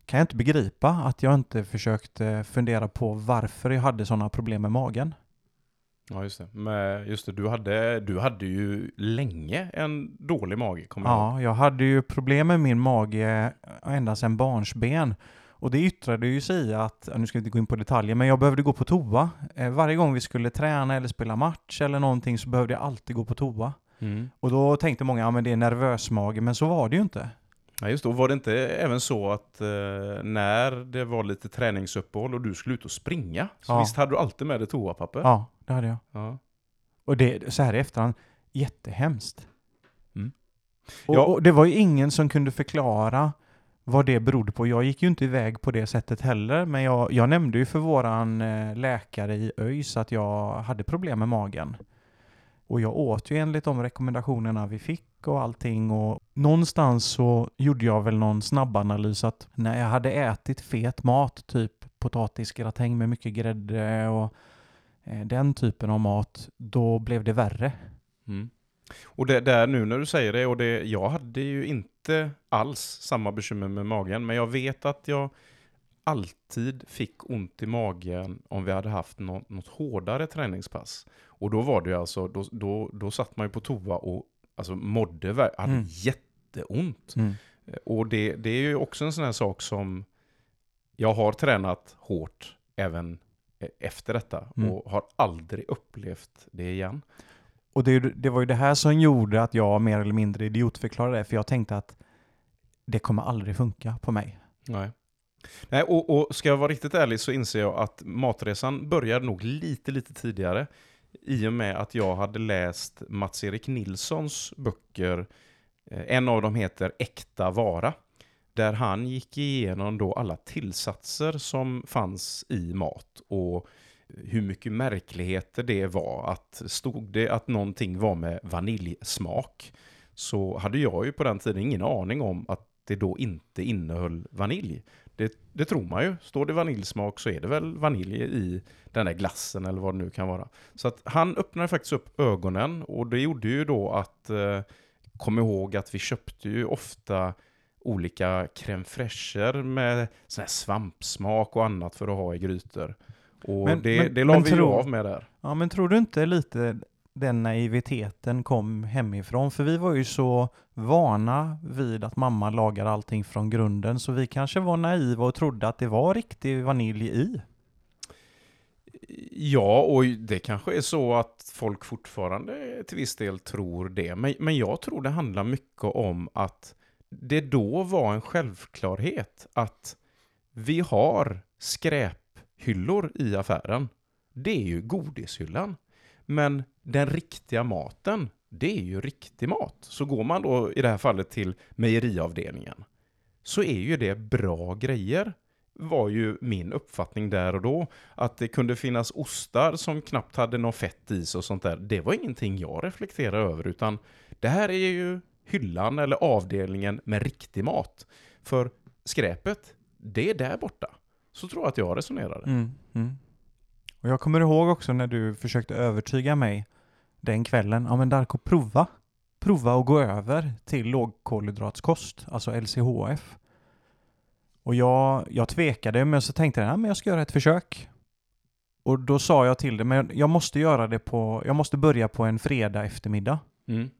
Speaker 1: kan jag inte begripa att jag inte försökte fundera på varför jag hade sådana problem med magen.
Speaker 2: Ja, just det. Men just det, du hade, du hade ju länge en dålig mage, kommer jag
Speaker 1: Ja, jag hade ju problem med min mage ända sedan barnsben. Och det yttrade ju sig i att, nu ska vi inte gå in på detaljer, men jag behövde gå på toa. Eh, varje gång vi skulle träna eller spela match eller någonting så behövde jag alltid gå på toa.
Speaker 2: Mm.
Speaker 1: Och då tänkte många, ja men det är nervös mage, men så var det ju inte.
Speaker 2: Ja just då, var det inte även så att eh, när det var lite träningsuppehåll och du skulle ut och springa, så ja. visst hade du alltid med dig toapapper?
Speaker 1: Ja, det hade jag.
Speaker 2: Ja.
Speaker 1: Och det, så här i efterhand, jättehemskt.
Speaker 2: Mm.
Speaker 1: Och, ja. och det var ju ingen som kunde förklara vad det berodde på. Jag gick ju inte iväg på det sättet heller, men jag, jag nämnde ju för våran eh, läkare i ÖIS att jag hade problem med magen. Och jag åt ju enligt de rekommendationerna vi fick och allting och någonstans så gjorde jag väl någon snabbanalys att när jag hade ätit fet mat, typ potatisgratäng med mycket grädde och den typen av mat, då blev det värre.
Speaker 2: Mm. Och det där nu när du säger det, och det, jag hade ju inte alls samma bekymmer med magen, men jag vet att jag alltid fick ont i magen om vi hade haft något, något hårdare träningspass. Och då var det alltså, då, då, då satt man ju på toa och alltså, mådde, hade mm. jätteont.
Speaker 1: Mm.
Speaker 2: Och det, det är ju också en sån här sak som jag har tränat hårt även efter detta mm. och har aldrig upplevt det igen.
Speaker 1: Och det, det, var ju det här som gjorde att jag mer eller mindre idiotförklarade det, för jag tänkte att det kommer aldrig funka på mig.
Speaker 2: Nej. Nej, och, och ska jag vara riktigt ärlig så inser jag att matresan började nog lite, lite tidigare. I och med att jag hade läst Mats-Erik Nilssons böcker. Eh, en av dem heter Äkta vara. Där han gick igenom då alla tillsatser som fanns i mat. Och hur mycket märkligheter det var. Att stod det att någonting var med vaniljsmak så hade jag ju på den tiden ingen aning om att det då inte innehöll vanilj. Det, det, tror man ju. Står det vaniljsmak så är det väl vanilj i den där glassen eller vad det nu kan vara. Så att han öppnade faktiskt upp ögonen och det gjorde ju då att eh, kom ihåg att vi köpte ju ofta olika crème fraîcher med sån här svampsmak och annat för att ha i grytor. Och men, det, men, det la vi ju av med där.
Speaker 1: Ja, men tror du inte lite den naiviteten kom hemifrån. För vi var ju så vana vid att mamma lagar allting från grunden, så vi kanske var naiva och trodde att det var riktig vanilj i.
Speaker 2: Ja, och det kanske är så att folk fortfarande till viss del tror det. Men, men jag tror det handlar mycket om att det då var en självklarhet att vi har skräphyllor i affären. Det är ju godishyllan. Men den riktiga maten, det är ju riktig mat. Så går man då i det här fallet till mejeriavdelningen så är ju det bra grejer var ju min uppfattning där och då. Att det kunde finnas ostar som knappt hade något fett i sig och sånt där. Det var ingenting jag reflekterade över utan det här är ju hyllan eller avdelningen med riktig mat. För skräpet, det är där borta. Så tror jag att jag resonerade.
Speaker 1: Mm, mm. Och jag kommer ihåg också när du försökte övertyga mig den kvällen. Ja men Darko, prova. Prova att gå över till lågkolhydratskost, alltså LCHF. Och jag, jag tvekade, men så tänkte jag att jag ska göra ett försök. Och då sa jag till dig, men jag måste göra det på, jag måste börja på en fredag eftermiddag.
Speaker 2: Mm.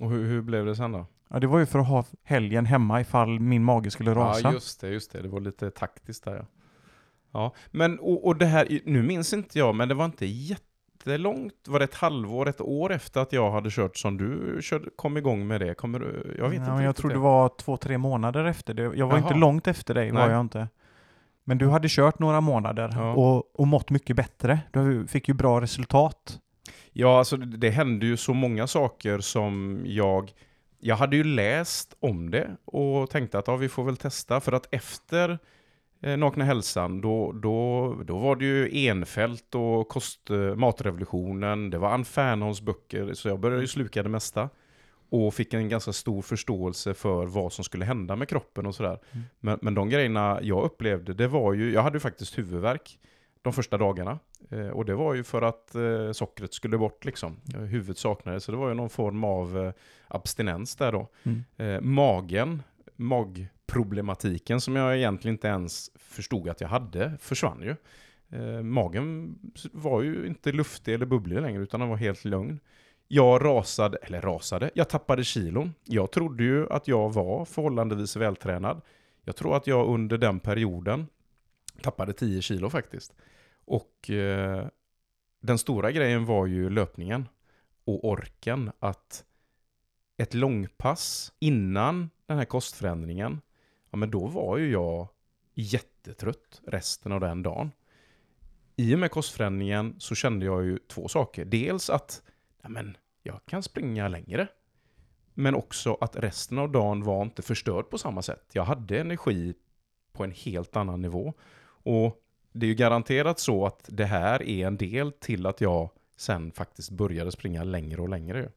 Speaker 2: Och hur, hur blev det sen då?
Speaker 1: Ja, det var ju för att ha helgen hemma ifall min mage skulle rasa.
Speaker 2: Ja, just det, just det. Det var lite taktiskt där ja. Ja, men och, och det här, nu minns inte jag, men det var inte jättelångt, var det ett halvår, ett år efter att jag hade kört som du körde, kom igång med det? Kommer du, jag vet
Speaker 1: ja,
Speaker 2: inte
Speaker 1: Jag tror det var två, tre månader efter det. Jag var
Speaker 2: Jaha.
Speaker 1: inte långt efter dig, var
Speaker 2: Nej.
Speaker 1: jag inte. Men du hade kört några månader
Speaker 2: Ja.
Speaker 1: och, och mått mycket bättre. Du fick ju bra resultat.
Speaker 2: Ja, alltså det, hände ju så många saker som jag... Jag hade ju läst om det och tänkte att ja, vi får väl testa. För att efter eh, Nakna Hälsan, då, då, då var det ju Enfält och kost, eh, Matrevolutionen, det var Ann Fernholms böcker, så jag började ju sluka det mesta. Och fick en ganska stor förståelse för vad som skulle hända med kroppen och sådär.
Speaker 1: Mm.
Speaker 2: Men, men de grejerna jag upplevde, det var ju, jag hade ju faktiskt huvudvärk de första dagarna. Eh, och det var ju för att eh, sockret skulle bort liksom. Eh, Huvudet saknades, så det var ju någon form av abstinens där då.
Speaker 1: Mm.
Speaker 2: Magen, magproblematiken som jag egentligen inte ens förstod att jag hade, försvann ju. Magen var ju inte luftig eller bubblig längre, utan den var helt lugn. Jag rasade, eller rasade, jag tappade kilon. Jag trodde ju att jag var förhållandevis vältränad. Jag tror att jag under den perioden tappade 10 kilo faktiskt. Och eh, den stora grejen var ju löpningen och orken att ett långpass innan den här kostförändringen, ja men då var ju jag jättetrött resten av den dagen. I och med kostförändringen så kände jag ju två saker. Dels att ja men, jag kan springa längre. Men också att resten av dagen var inte förstörd på samma sätt. Jag hade energi på en helt annan nivå. Och det är ju garanterat så att det här är en del till att jag sen faktiskt började springa längre och längre.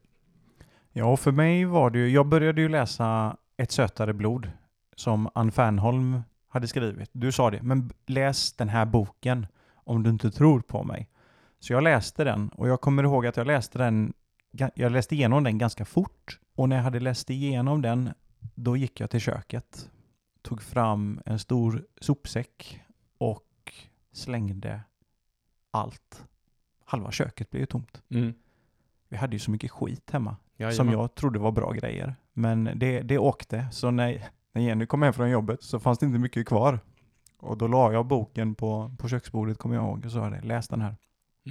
Speaker 1: Ja, och för mig var det ju, jag började ju läsa Ett sötare blod som Ann Fernholm hade skrivit. Du sa det, men läs den här boken om du inte tror på mig. Så jag läste den och jag kommer ihåg att jag läste den, jag läste igenom den ganska fort. Och när jag hade läst igenom den, då gick jag till köket, tog fram en stor sopsäck slängde allt. Halva köket blev ju tomt.
Speaker 2: Mm.
Speaker 1: Vi hade ju så mycket skit hemma som
Speaker 2: Jajamän.
Speaker 1: jag trodde var bra grejer. Men det, det åkte, så när, när Jenny kom hem från jobbet så fanns det inte mycket kvar. Och då la jag boken på, på köksbordet, kommer jag ihåg, och sa det, läs den här.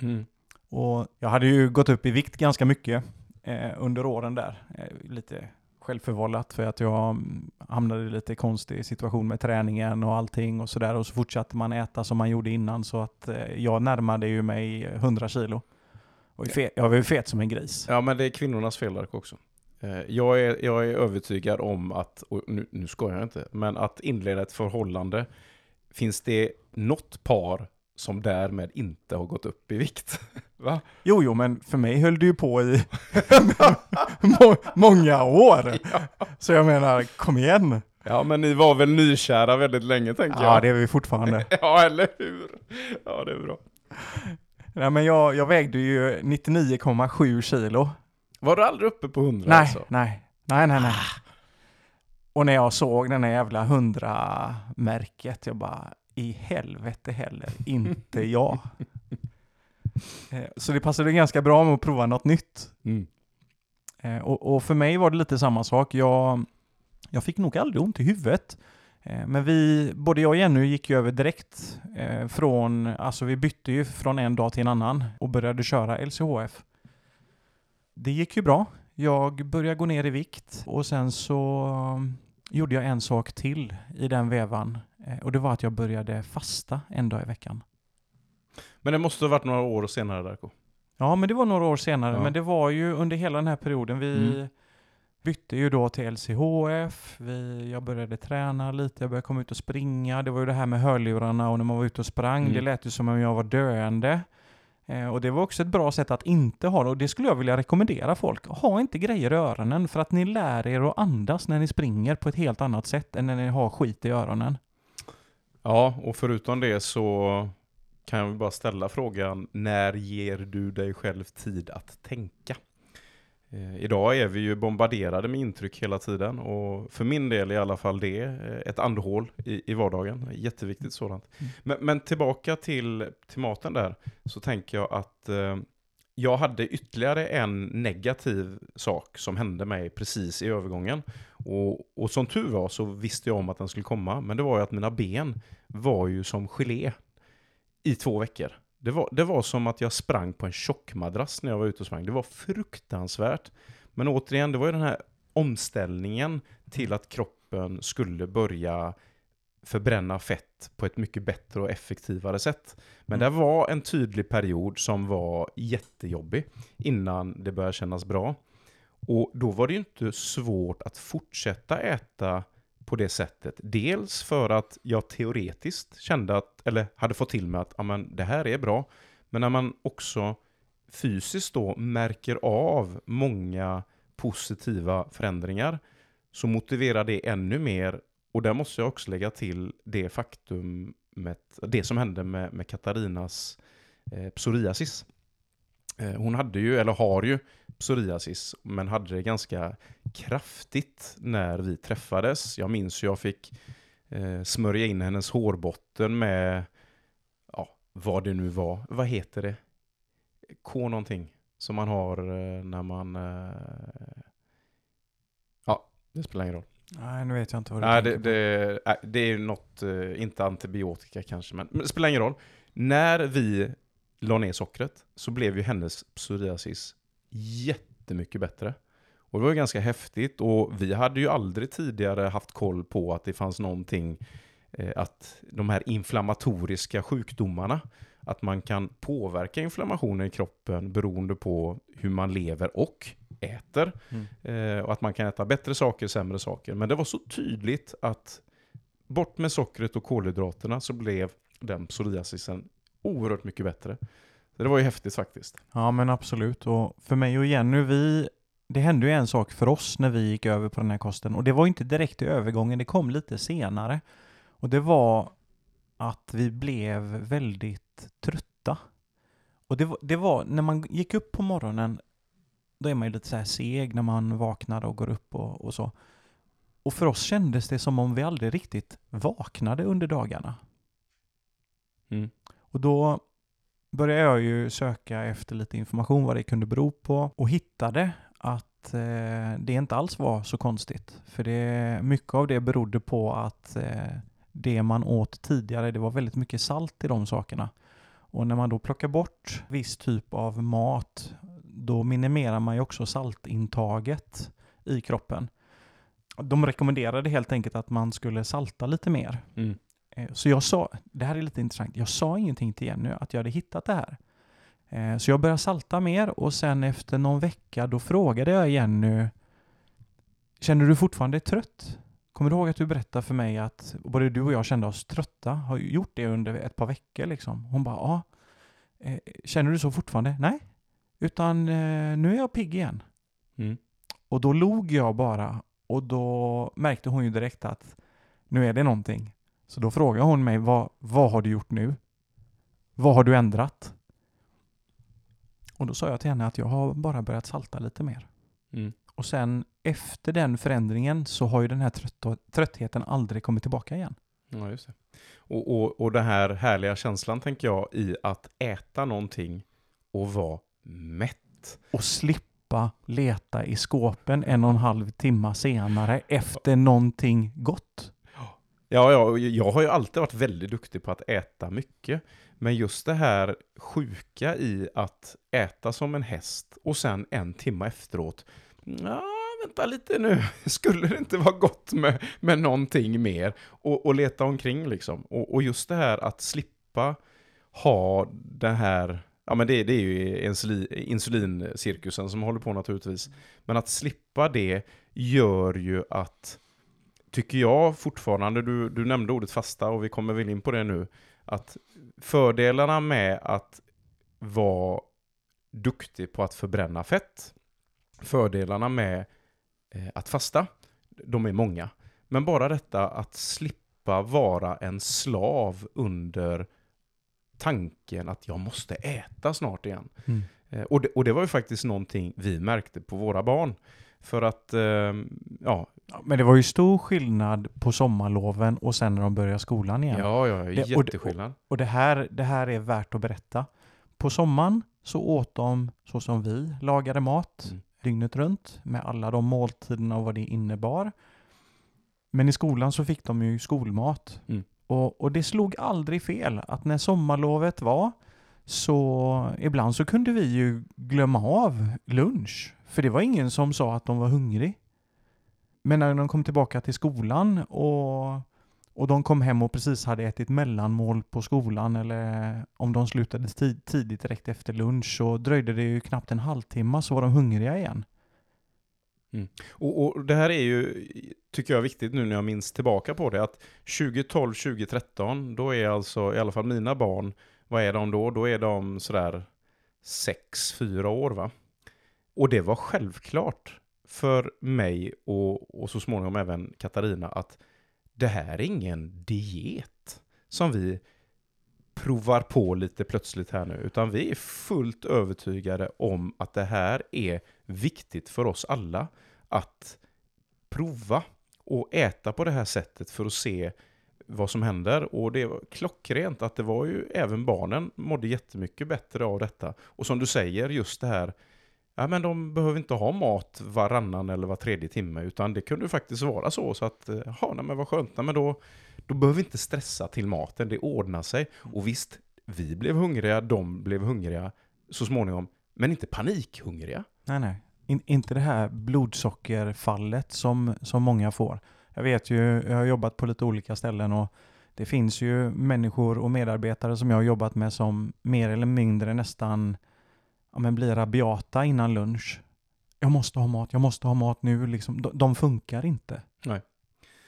Speaker 2: Mm.
Speaker 1: Och jag hade ju gått upp i vikt ganska mycket eh, under åren där. Eh, lite självförvållat för att jag mm, hamnade i lite konstig situation med träningen och allting och sådär. Och så fortsatte man äta som man gjorde innan så att eh, jag närmade ju mig 100 kilo. Och jag var ju fet som en gris.
Speaker 2: Ja, men det är kvinnornas fel där också. Eh, Jag är, jag är övertygad om att, och nu, nu skojar jag inte, men att inleda ett förhållande, finns det något par som därmed inte har gått upp i vikt? (laughs) Va?
Speaker 1: Jo, jo, men för mig höll det ju på i (laughs) må- många år. (laughs) Så jag menar, kom igen.
Speaker 2: Ja, men ni var väl nykära väldigt länge, tänker
Speaker 1: Ja,
Speaker 2: jag.
Speaker 1: det är vi fortfarande.
Speaker 2: Ja, eller hur? Ja, det är bra.
Speaker 1: Nej, men jag, jag vägde ju 99,7 kilo.
Speaker 2: Var du aldrig uppe på 100
Speaker 1: Nej,
Speaker 2: alltså?
Speaker 1: nej, nej, nej, nej. Och när jag såg den här jävla 100-märket, jag bara, i helvete heller, inte (laughs) jag. Eh, Så det passade ganska bra med att prova något nytt.
Speaker 2: Mm.
Speaker 1: Eh, Och, och för mig var det lite samma sak. Jag, jag fick nog aldrig ont i huvudet. Eh, Men vi, både jag och Jenny gick ju över direkt från, alltså vi bytte ju från en dag till en annan och började köra LCHF. Det gick ju bra. Jag började gå ner i vikt och sen så gjorde jag en sak till i den vevan eh, och det var att jag började fasta en dag i veckan.
Speaker 2: Men det måste ha varit några år senare Darko.
Speaker 1: Ja, men det var några år senare.
Speaker 2: Ja.
Speaker 1: Men det var ju under hela den här perioden. Vi
Speaker 2: Mm.
Speaker 1: bytte ju då till LCHF. Vi, jag började träna lite, jag började komma ut och springa. Det var ju det här med hörlurarna och när man var ute och sprang.
Speaker 2: Mm.
Speaker 1: Det lät ju som om jag var döende. Eh, och det var också ett bra sätt att inte ha det. Och det skulle jag vilja rekommendera folk. Ha inte grejer i öronen för att ni lär er att andas när ni springer på ett helt annat sätt än när ni har skit i öronen.
Speaker 2: Ja, och förutom det så kan jag bara ställa frågan, när ger du dig själv tid att tänka? Eh, idag är vi ju bombarderade med intryck hela tiden och för min del i alla fall det, eh, ett andhål i, i vardagen. Jätteviktigt sådant.
Speaker 1: Mm.
Speaker 2: Men, men tillbaka till, till maten där, så tänker jag att eh, jag hade ytterligare en negativ sak som hände mig precis i övergången. Och, och som tur var så visste jag om att den skulle komma, men det var ju att mina ben var ju som gelé i två veckor. Det var, det var som att jag sprang på en tjockmadrass när jag var ute och sprang. Det var fruktansvärt. Men återigen, det var ju den här omställningen till att kroppen skulle börja förbränna fett på ett mycket bättre och effektivare sätt. Men
Speaker 1: Mm.
Speaker 2: det var en tydlig period som var jättejobbig innan det började kännas bra. Och då var det ju inte svårt att fortsätta äta på det sättet. Dels för att jag teoretiskt kände att, eller hade fått till mig att amen, det här är bra. Men när man också fysiskt då märker av många positiva förändringar så motiverar det ännu mer. Och där måste jag också lägga till det faktumet, det som hände med, med Katarinas eh, psoriasis. Eh, hon hade ju, eller har ju, psoriasis, men hade det ganska kraftigt när vi träffades. Jag minns ju jag fick eh, smörja in hennes hårbotten med, ja, vad det nu var. Vad heter det? K någonting. Som man har eh, när man... Eh, ja, det spelar ingen roll.
Speaker 1: Nej, nu vet jag inte vad du
Speaker 2: Nej, det,
Speaker 1: tänker på.
Speaker 2: det, nej, det är något, eh, inte antibiotika kanske, men, men det spelar ingen roll. När vi la ner sockret så blev ju hennes psoriasis jättemycket bättre. Och det var ju ganska häftigt och vi hade ju aldrig tidigare haft koll på att det fanns någonting, eh, att de här inflammatoriska sjukdomarna, att man kan påverka inflammationen i kroppen beroende på hur man lever och äter.
Speaker 1: Mm.
Speaker 2: Eh, och att man kan äta bättre saker, sämre saker. Men det var så tydligt att bort med sockret och kolhydraterna så blev den psoriasisen oerhört mycket bättre. Så det var ju häftigt faktiskt.
Speaker 1: Ja men absolut. Och för mig och Jenny, vi, det hände ju en sak för oss när vi gick över på den här kosten. Och det var inte direkt i övergången, det kom lite senare. Och det var att vi blev väldigt trötta. Och det var, det var när man gick upp på morgonen, då är man ju lite så här seg när man vaknar och går upp och, och så. Och för oss kändes det som om vi aldrig riktigt vaknade under dagarna.
Speaker 2: Mm.
Speaker 1: Och då började jag ju söka efter lite information vad det kunde bero på och hittade att eh, det inte alls var så konstigt. För det, mycket av det berodde på att eh, det man åt tidigare, det var väldigt mycket salt i de sakerna. Och när man då plockar bort viss typ av mat, då minimerar man ju också saltintaget i kroppen. De rekommenderade helt enkelt att man skulle salta lite mer.
Speaker 2: Mm.
Speaker 1: Eh, Så jag sa, det här är lite intressant, jag sa ingenting till Jenny att jag hade hittat det här. Eh, Så jag började salta mer och sen efter någon vecka då frågade jag Jenny, känner du fortfarande trött? Kommer du ihåg att du berättade för mig att både du och jag kände oss trötta? Har gjort det under ett par veckor liksom. Hon bara, ja. Eh, Känner du så fortfarande? Nej. Utan nu är jag pigg igen.
Speaker 2: Mm.
Speaker 1: Och då log jag bara och då märkte hon ju direkt att nu är det någonting. Så då frågade hon mig, vad, vad har du gjort nu? Vad har du ändrat? Och då sa jag till henne att jag har bara börjat salta lite mer.
Speaker 2: Mm.
Speaker 1: Och sen efter den förändringen så har ju den här trött, tröttheten aldrig kommit tillbaka igen.
Speaker 2: Ja, just det. Och, och, och den här härliga känslan tänker jag i att äta någonting och vara mätt.
Speaker 1: Och slippa leta i skåpen en och en halv timme senare efter någonting gott.
Speaker 2: Ja, ja, jag har ju alltid varit väldigt duktig på att äta mycket. Men just det här sjuka i att äta som en häst och sen en timme efteråt, ja, vänta lite nu, (laughs) skulle det inte vara gott med, med någonting mer? Och, och leta omkring liksom. Och, och just det här att slippa ha det här, ja men det, det är ju insulincirkusen som håller på naturligtvis. Men att slippa det gör ju att, tycker jag fortfarande, du, du nämnde ordet fasta och vi kommer väl in på det nu, att fördelarna med att vara duktig på att förbränna fett, fördelarna med eh, att fasta, de är många. Men bara detta att slippa vara en slav under tanken att jag måste äta snart igen. Mm. Eh, och, det, och det var ju faktiskt någonting vi märkte på våra barn. För att, eh, ja.
Speaker 1: Men det var ju stor skillnad på sommarloven och sen när de började skolan igen.
Speaker 2: Ja, ja, jätteskillnad.
Speaker 1: och, och det, här, det här är värt att berätta. På sommaren så åt de så som vi lagade mat mm. dygnet runt med alla de måltiderna och vad det innebar. Men i skolan så fick de ju skolmat. Mm. Och, och det slog aldrig fel att när sommarlovet var så ibland så kunde vi ju glömma av lunch. För det var ingen som sa att de var hungrig. Men när de kom tillbaka till skolan och, och de kom hem och precis hade ätit mellanmål på skolan eller om de slutade tid, tidigt direkt efter lunch så dröjde det ju knappt en halvtimme så var de hungriga igen.
Speaker 2: Mm. Och, och, det här är ju, tycker jag viktigt nu när jag minns tillbaka på det, att 2012, 2013, då är alltså i alla fall mina barn, vad är de då? Då är de sådär 6-4 år va? Och det var självklart för mig och, och så småningom även Katarina att det här är ingen diet som vi provar på lite plötsligt här nu, utan vi är fullt övertygade om att det här är viktigt för oss alla att prova och äta på det här sättet för att se vad som händer. Och det var klockrent att det var ju även barnen mådde jättemycket bättre av detta. Och som du säger, just det här Ja, men de behöver inte ha mat varannan eller var tredje timme, utan det kunde faktiskt vara så. Så att, eh, ja, men vad skönt, nej men då, då behöver vi inte stressa till maten, det ordnar sig. Och visst, vi blev hungriga, de blev hungriga så småningom, men inte panikhungriga.
Speaker 1: Nej, nej. In, inte det här blodsockerfallet som, som många får. Jag vet ju, jag har jobbat på lite olika ställen och det finns ju människor och medarbetare som jag har jobbat med som mer eller mindre nästan ja, men blir rabiata innan lunch. Jag måste ha mat, jag måste ha mat nu. Liksom. De, de funkar inte.
Speaker 2: Nej.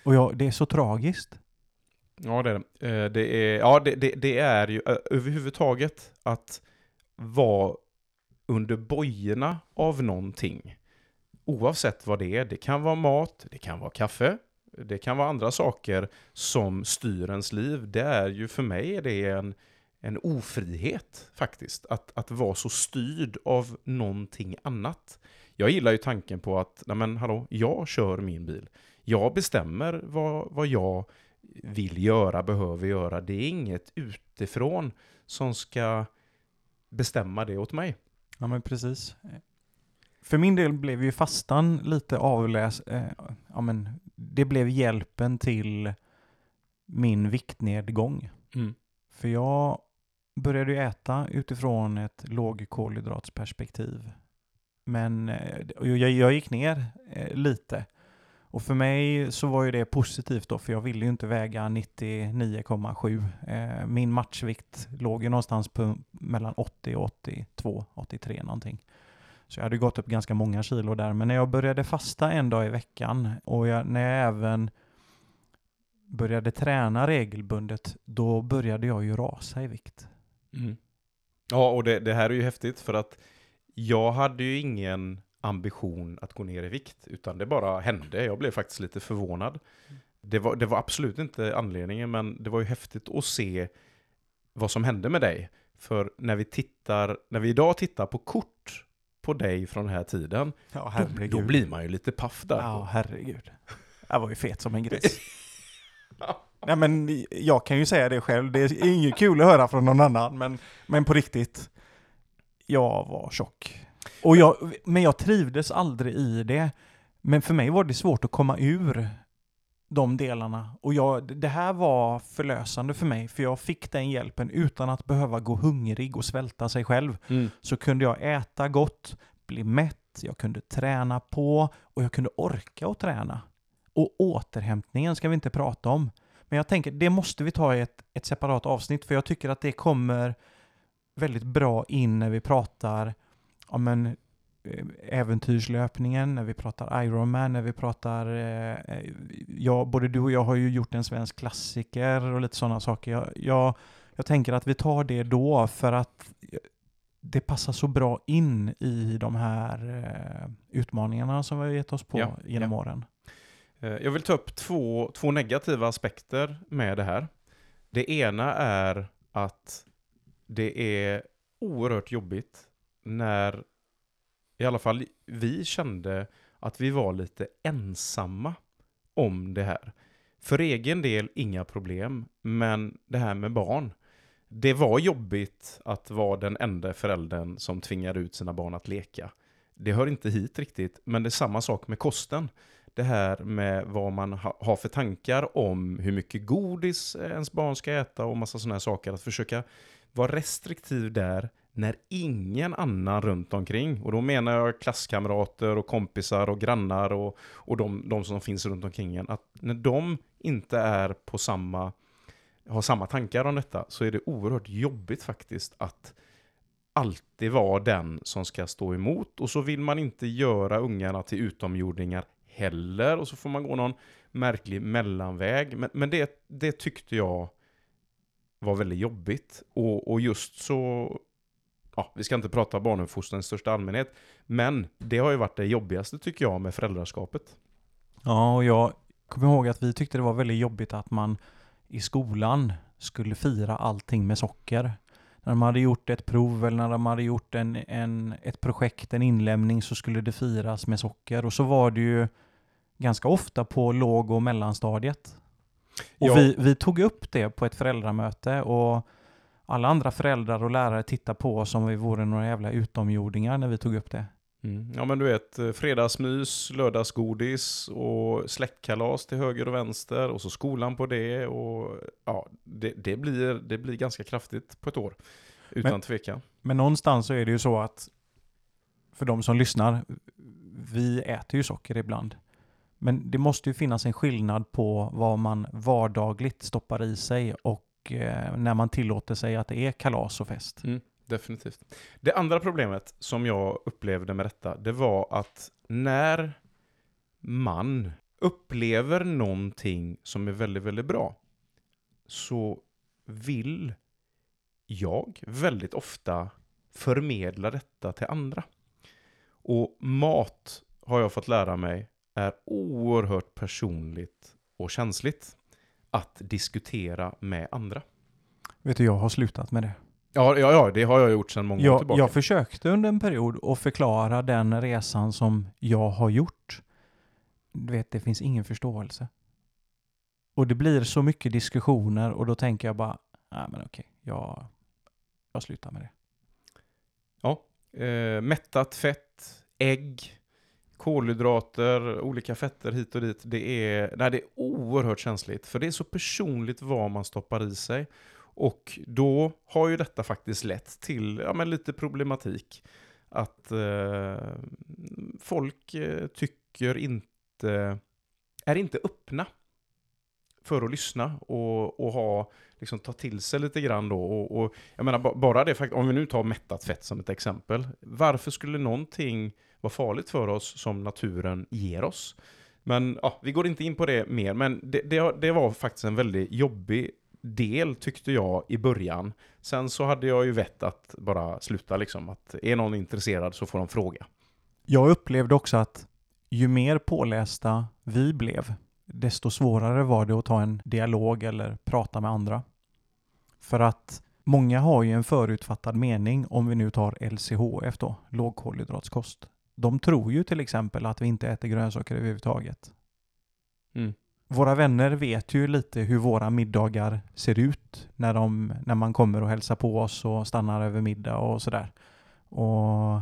Speaker 1: Och jag, det är så tragiskt.
Speaker 2: Ja, det är det. Eh, det är, ja, det, det, det är ju överhuvudtaget att vara under bojorna av någonting. Oavsett vad det är. Det kan vara mat, det kan vara kaffe, det kan vara andra saker som styr ens liv. Det är ju för mig är det en, en ofrihet faktiskt. Att, att vara så styrd av någonting annat. Jag gillar ju tanken på att, nej men hallå, jag kör min bil. Jag bestämmer vad, vad jag vill göra, behöver göra. Det är inget utifrån som ska bestämma det åt mig.
Speaker 1: Ja men precis. För min del blev ju fastan lite avläs... Eh, ja men det blev hjälpen till min viktnedgång. Mm. För jag började ju äta utifrån ett lågkolhydratsperspektiv. Men eh, jag, jag gick ner eh, lite. Och för mig så var ju det positivt då, för jag ville ju inte väga 99,7. Eh, min matchvikt låg ju någonstans på mellan 80 och 82, 83 någonting. Så jag hade gått upp ganska många kilo där. Men när jag började fasta en dag i veckan och jag, när jag även började träna regelbundet, då började jag ju rasa i vikt.
Speaker 2: Mm. Ja, och det, det, här är ju häftigt för att jag hade ju ingen ambition att gå ner i vikt, utan det bara hände. Jag blev faktiskt lite förvånad. Det var, det var absolut inte anledningen, men det var ju häftigt att se vad som hände med dig. För när vi tittar, när vi idag tittar på kort på dig från den här tiden, ja, då, då, blir man ju lite paff där.
Speaker 1: Ja, herregud. Jag var ju fet som en gris. (laughs) Nej men jag kan ju säga det själv, det är inget kul att höra från någon annan, men, men på riktigt. Jag var tjock. Och jag, men jag trivdes aldrig i det. Men för mig var det svårt att komma ur de delarna. Och jag, det här var förlösande för mig, för jag fick den hjälpen utan att behöva gå hungrig och svälta sig själv.
Speaker 2: Mm.
Speaker 1: Så kunde jag äta gott, bli mätt, jag kunde träna på och jag kunde orka att träna. Och återhämtningen ska vi inte prata om. Men jag tänker, det måste vi ta i ett, ett separat avsnitt, för jag tycker att det kommer väldigt bra in när vi pratar om en eh, äventyrslöpningen, när vi pratar Ironman, när vi pratar... Eh, eh, ja, både du och jag har ju gjort en svensk klassiker och lite sådana saker. Jag, jag, jag tänker att vi tar det då för att det passar så bra in i de här eh, utmaningarna som vi har gett oss på
Speaker 2: Ja,
Speaker 1: genom
Speaker 2: ja.
Speaker 1: åren.
Speaker 2: Eh, jag vill ta upp två, två negativa aspekter med det här. Det ena är att det är oerhört jobbigt när i alla fall vi kände att vi var lite ensamma om det här. För egen del inga problem, men det här med barn. Det var jobbigt att vara den enda föräldern som tvingar ut sina barn att leka. Det hör inte hit riktigt, men det är samma sak med kosten det här med vad man ha, har för tankar om hur mycket godis ens barn ska äta och massa sådana här saker. Att försöka vara restriktiv där när ingen annan runt omkring, och då menar jag klasskamrater och kompisar och grannar och, och de, de som finns runt omkring en, att när de inte är på samma, har samma tankar om detta så är det oerhört jobbigt faktiskt att alltid vara den som ska stå emot och så vill man inte göra ungarna till utomjordingar heller och så får man gå någon märklig mellanväg. Men, men det, det tyckte jag var väldigt jobbigt. Och, och just så, ja, vi ska inte prata barnuppfostran i största allmänhet, men det har ju varit det jobbigaste tycker jag med föräldraskapet.
Speaker 1: Ja, och jag kommer ihåg att vi tyckte det var väldigt jobbigt att man i skolan skulle fira allting med socker. När de hade gjort ett prov eller när de hade gjort en, en, ett projekt, en inlämning, så skulle det firas med socker. Och så var det ju ganska ofta på låg och mellanstadiet. Och
Speaker 2: Ja.
Speaker 1: vi, vi tog upp det på ett föräldramöte och alla andra föräldrar och lärare tittade på oss som vi vore några jävla utomjordingar när vi tog upp det.
Speaker 2: Mm. Ja men du vet, eh, fredagsmys, lördagsgodis och släktkalas till höger och vänster och så skolan på det och ja, det, det, blir, det blir ganska kraftigt på ett år. Utan
Speaker 1: Men-
Speaker 2: tvekan.
Speaker 1: Men någonstans så är det ju så att för de som lyssnar, vi äter ju socker ibland. Men det måste ju finnas en skillnad på vad man vardagligt stoppar i sig och eh, när man tillåter sig att det är kalas och fest.
Speaker 2: Mm, definitivt. Det andra problemet som jag upplevde med detta, det var att när man upplever någonting som är väldigt, väldigt bra, så vill jag väldigt ofta förmedla detta till andra. Och mat, har jag fått lära mig, är oerhört personligt och känsligt att diskutera med andra.
Speaker 1: Vet du, jag har slutat med det.
Speaker 2: Ja, ja, ja det har jag gjort sedan många år
Speaker 1: Jag,
Speaker 2: tillbaka.
Speaker 1: jag försökte under en period att förklara den resan som jag har gjort. Du vet, det finns ingen förståelse. Och det blir så mycket diskussioner och då tänker jag bara, nej men okej, jag, jag slutar med det.
Speaker 2: Eh, mättat fett, ägg, kolhydrater, olika fetter hit och dit. Det är, nej, det är oerhört känsligt. För det är så personligt vad man stoppar i sig. Och då har ju detta faktiskt lett till ja, men lite problematik. Att eh, folk eh, tycker inte, är inte öppna för att lyssna och, och ha, liksom ta till sig lite grann då. Och, och jag menar bara det, faktum, om vi nu tar mättat fett som ett exempel. Varför skulle någonting vara farligt för oss som naturen ger oss? Men ja, vi går inte in på det mer, men det, det, det var faktiskt en väldigt jobbig del tyckte jag i början. Sen så hade jag ju vett att bara sluta liksom, att är någon intresserad så får de fråga.
Speaker 1: Jag upplevde också att ju mer pålästa vi blev, desto svårare var det att ta en dialog eller prata med andra. För att många har ju en förutfattad mening om vi nu tar LCHF då, lågkolhydratskost. De tror ju till exempel att vi inte äter grönsaker överhuvudtaget.
Speaker 2: Mm.
Speaker 1: Våra vänner vet ju lite hur våra middagar ser ut när, de, när man kommer och hälsar på oss och stannar över middag och sådär. Och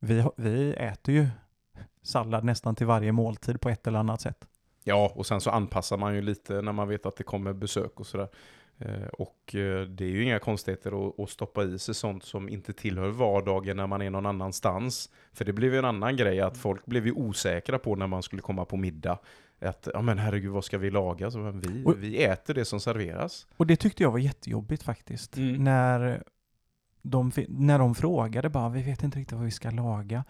Speaker 1: vi, vi äter ju sallad nästan till varje måltid på ett eller annat sätt.
Speaker 2: Ja, och sen så anpassar man ju lite när man vet att det kommer besök och sådär. Eh, och eh, det är ju inga konstigheter att, stoppa i sig sånt som inte tillhör vardagen när man är någon annanstans. För det blev ju en annan grej att folk blev ju osäkra på när man skulle komma på middag. Att, ja men herregud, vad ska vi laga? Så, men vi,
Speaker 1: Och-
Speaker 2: vi äter det som serveras.
Speaker 1: Och det tyckte jag var jättejobbigt faktiskt.
Speaker 2: Mm.
Speaker 1: När, de, när de frågade bara, vi vet inte riktigt vad vi ska laga.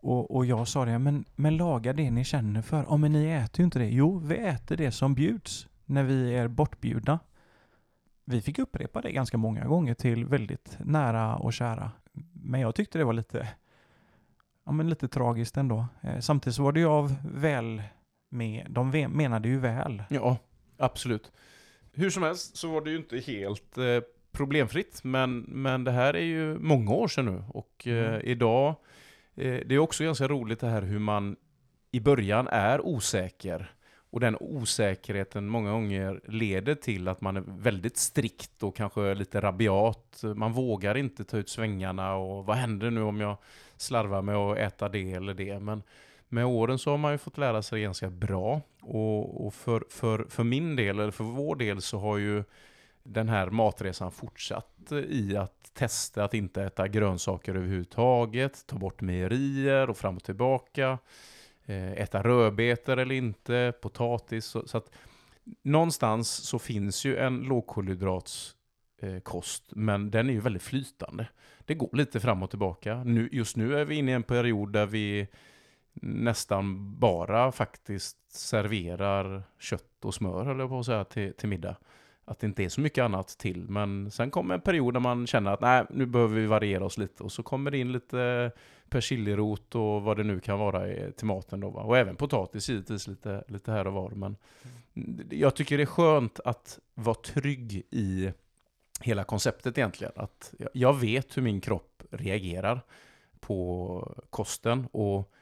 Speaker 1: Och, och jag sa det, men, men laga det ni känner för. Ja, men ni äter ju inte det. Jo, vi äter det som bjuds när vi är bortbjudna. Vi fick upprepa det ganska många gånger till väldigt nära och kära. Men jag tyckte det var lite, ja, men lite tragiskt ändå. Eh, samtidigt så var det ju av väl med, de menade ju väl.
Speaker 2: Ja, absolut. Hur som helst så var det ju inte helt eh, problemfritt, men, men det här är ju många år sedan nu. Och eh,
Speaker 1: Mm.
Speaker 2: idag, eh, det är också ganska roligt det här hur man i början är osäker. Och den osäkerheten många gånger leder till att man är väldigt strikt och kanske lite rabiat. Man vågar inte ta ut svängarna och vad händer nu om jag slarvar med att äta det eller det. Men med åren så har man ju fått lära sig ganska bra. Och, och för, för, för min del, eller för vår del, så har ju den här matresan fortsatt i att testa att inte äta grönsaker överhuvudtaget, ta bort mejerier och fram och tillbaka, Eh, äta rödbetor eller inte, potatis. Så, så att någonstans så finns ju en lågkolhydratskost, eh, men den är ju väldigt flytande. Det går lite fram och tillbaka. Nu, just nu är vi inne i en period där vi nästan bara faktiskt serverar kött och smör, höll jag på att säga, till, till middag. Att det inte är så mycket annat till. Men sen kommer en period där man känner att nej, nu behöver vi variera oss lite. Och så kommer det in lite persiljerot och vad det nu kan vara i- till maten. Då, va? Och även potatis givetvis lite, lite här och var. Men jag tycker det är skönt att vara trygg i hela konceptet egentligen. Att jag- vet hur min kropp reagerar på kosten. Och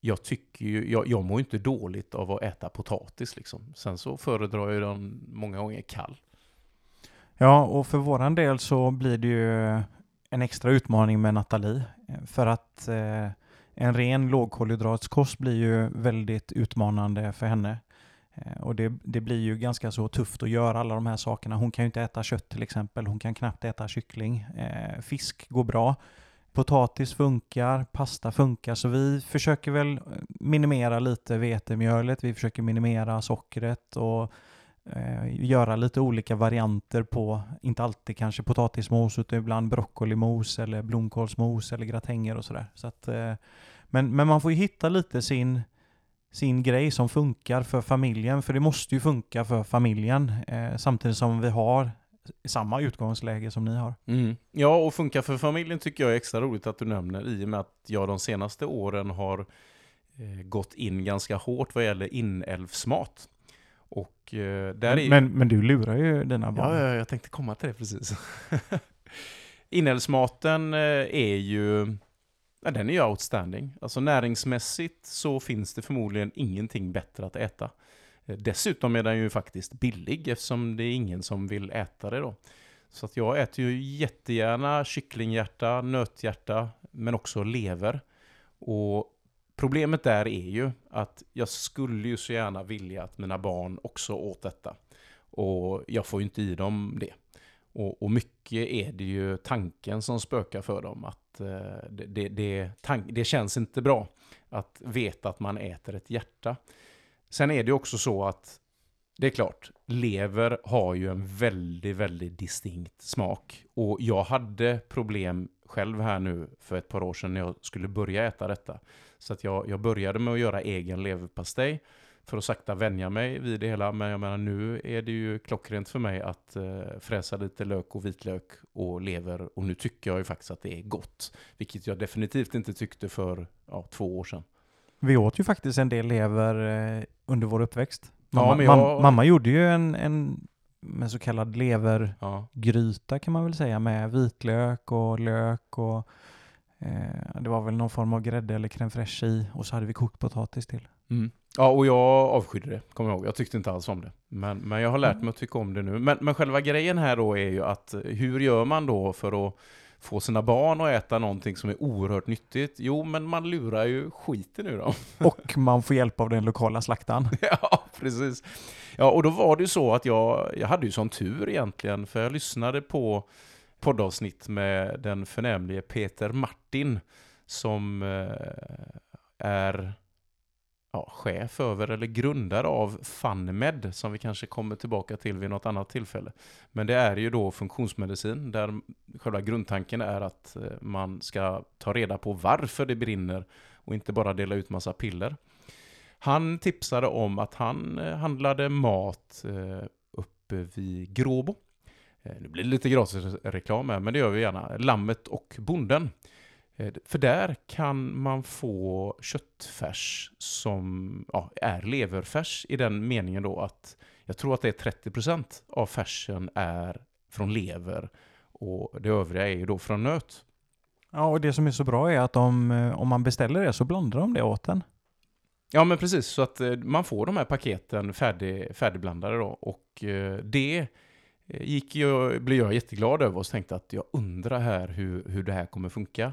Speaker 2: jag tycker ju, jag, jag mår inte dåligt av att äta potatis liksom. Sen så föredrar jag den många gånger kall.
Speaker 1: Ja, och för våran del så blir det ju en extra utmaning med Nathalie. Eh, för att eh, en ren lågkolhydratskost blir ju väldigt utmanande för henne. Eh, och det, det blir ju ganska så tufft att göra alla de här sakerna. Hon kan ju inte äta kött till exempel. Hon kan knappt äta kyckling. Eh, fisk går bra. Potatis funkar, pasta funkar, så vi försöker väl eh, minimera lite vetemjölet, vi försöker minimera sockret och eh, göra lite olika varianter på, inte alltid kanske potatismos utan ibland broccolimos eller blomkålsmos eller gratänger och sådär. Så att, eh, men, men man får ju hitta lite sin, sin grej som funkar för familjen, för det måste ju funka för familjen eh, samtidigt som vi har samma utgångsläge som ni har. Mm.
Speaker 2: Ja, och funka för familjen tycker jag är extra roligt att du nämner i och med att jag de senaste åren har eh, gått in ganska hårt vad gäller inälvsmat. Och eh, där är ju-
Speaker 1: Men, men du lurar ju dina barn.
Speaker 2: Ja, ja, jag tänkte komma till det precis. (laughs) Inälvsmaten eh, är ju, ja, den är ju outstanding. Alltså näringsmässigt så finns det förmodligen ingenting bättre att äta. Eh, Dessutom är den ju faktiskt billig eftersom det är ingen som vill äta det då. Så att jag äter ju jättegärna kycklinghjärta, nöthjärta, men också lever. Och problemet där är ju att jag skulle ju så gärna vilja att mina barn också åt detta. Och jag får ju inte i dem det. Och, och mycket är det ju tanken som spökar för dem. Att eh, det, det, det, tank, det känns inte bra att veta att man äter ett hjärta. Sen är det ju också så att det är klart, lever har ju en väldigt, väldigt distinkt smak. Och jag hade problem själv här nu för ett par år sedan när jag skulle börja äta detta. Så att jag, jag började med att göra egen leverpastej för att sakta vänja mig vid det hela. Men jag menar nu är det ju klockrent för mig att eh, fräsa lite lök och vitlök och lever. Och nu tycker jag ju faktiskt att det är gott. Vilket jag definitivt inte tyckte för ja, två år sedan.
Speaker 1: Vi åt ju faktiskt en del lever eh, under vår uppväxt.
Speaker 2: Ja,
Speaker 1: Mamma,
Speaker 2: men jag-
Speaker 1: mam- mamma gjorde ju en, en med så kallad levergryta
Speaker 2: Ja.
Speaker 1: kan man väl säga med vitlök och lök och eh, det var väl någon form av grädde eller crème fraîche i och så hade vi kokt potatis till.
Speaker 2: Mm. Ja, och jag avskydde det, kommer jag ihåg. Jag tyckte inte alls om det. Men, men jag har lärt mig att tycka om det nu. Men, men själva grejen här då är ju att eh, hur gör man då för att få sina barn att äta någonting som är oerhört nyttigt? Jo, men man lurar ju skiten ur dem. (laughs)
Speaker 1: Och man får hjälp av den lokala slaktaren. (laughs)
Speaker 2: ja, precis. Ja, och då var det ju så att jag, jag hade ju sån tur egentligen, för jag lyssnade på poddavsnitt med den förnämlige Peter Martin, som eh, är ja, chef över eller grundare av FunMed som vi kanske kommer tillbaka till vid något annat tillfälle. Men det är ju då funktionsmedicin där själva grundtanken är att eh, man ska ta reda på varför det brinner och inte bara dela ut massa piller. Han tipsade om att han eh, handlade mat uppe vid Gråbo. Nu blir det lite gratis reklam här, men det gör vi gärna. Lammet och bonden. Eh, för där kan man få köttfärs som ja, är leverfärs i den meningen då att jag tror att det är 30% av färsen är från lever och det övriga är ju då från nöt.
Speaker 1: Ja, och det som är så bra är att de, eh, om man beställer det så blandar de det åt en.
Speaker 2: Ja, men precis. Så att eh, man får de här paketen färdig, färdigblandade då. Och det Eh, gick jag, blev jag jätteglad över och tänkte att jag undrar här hur, hur det här kommer funka.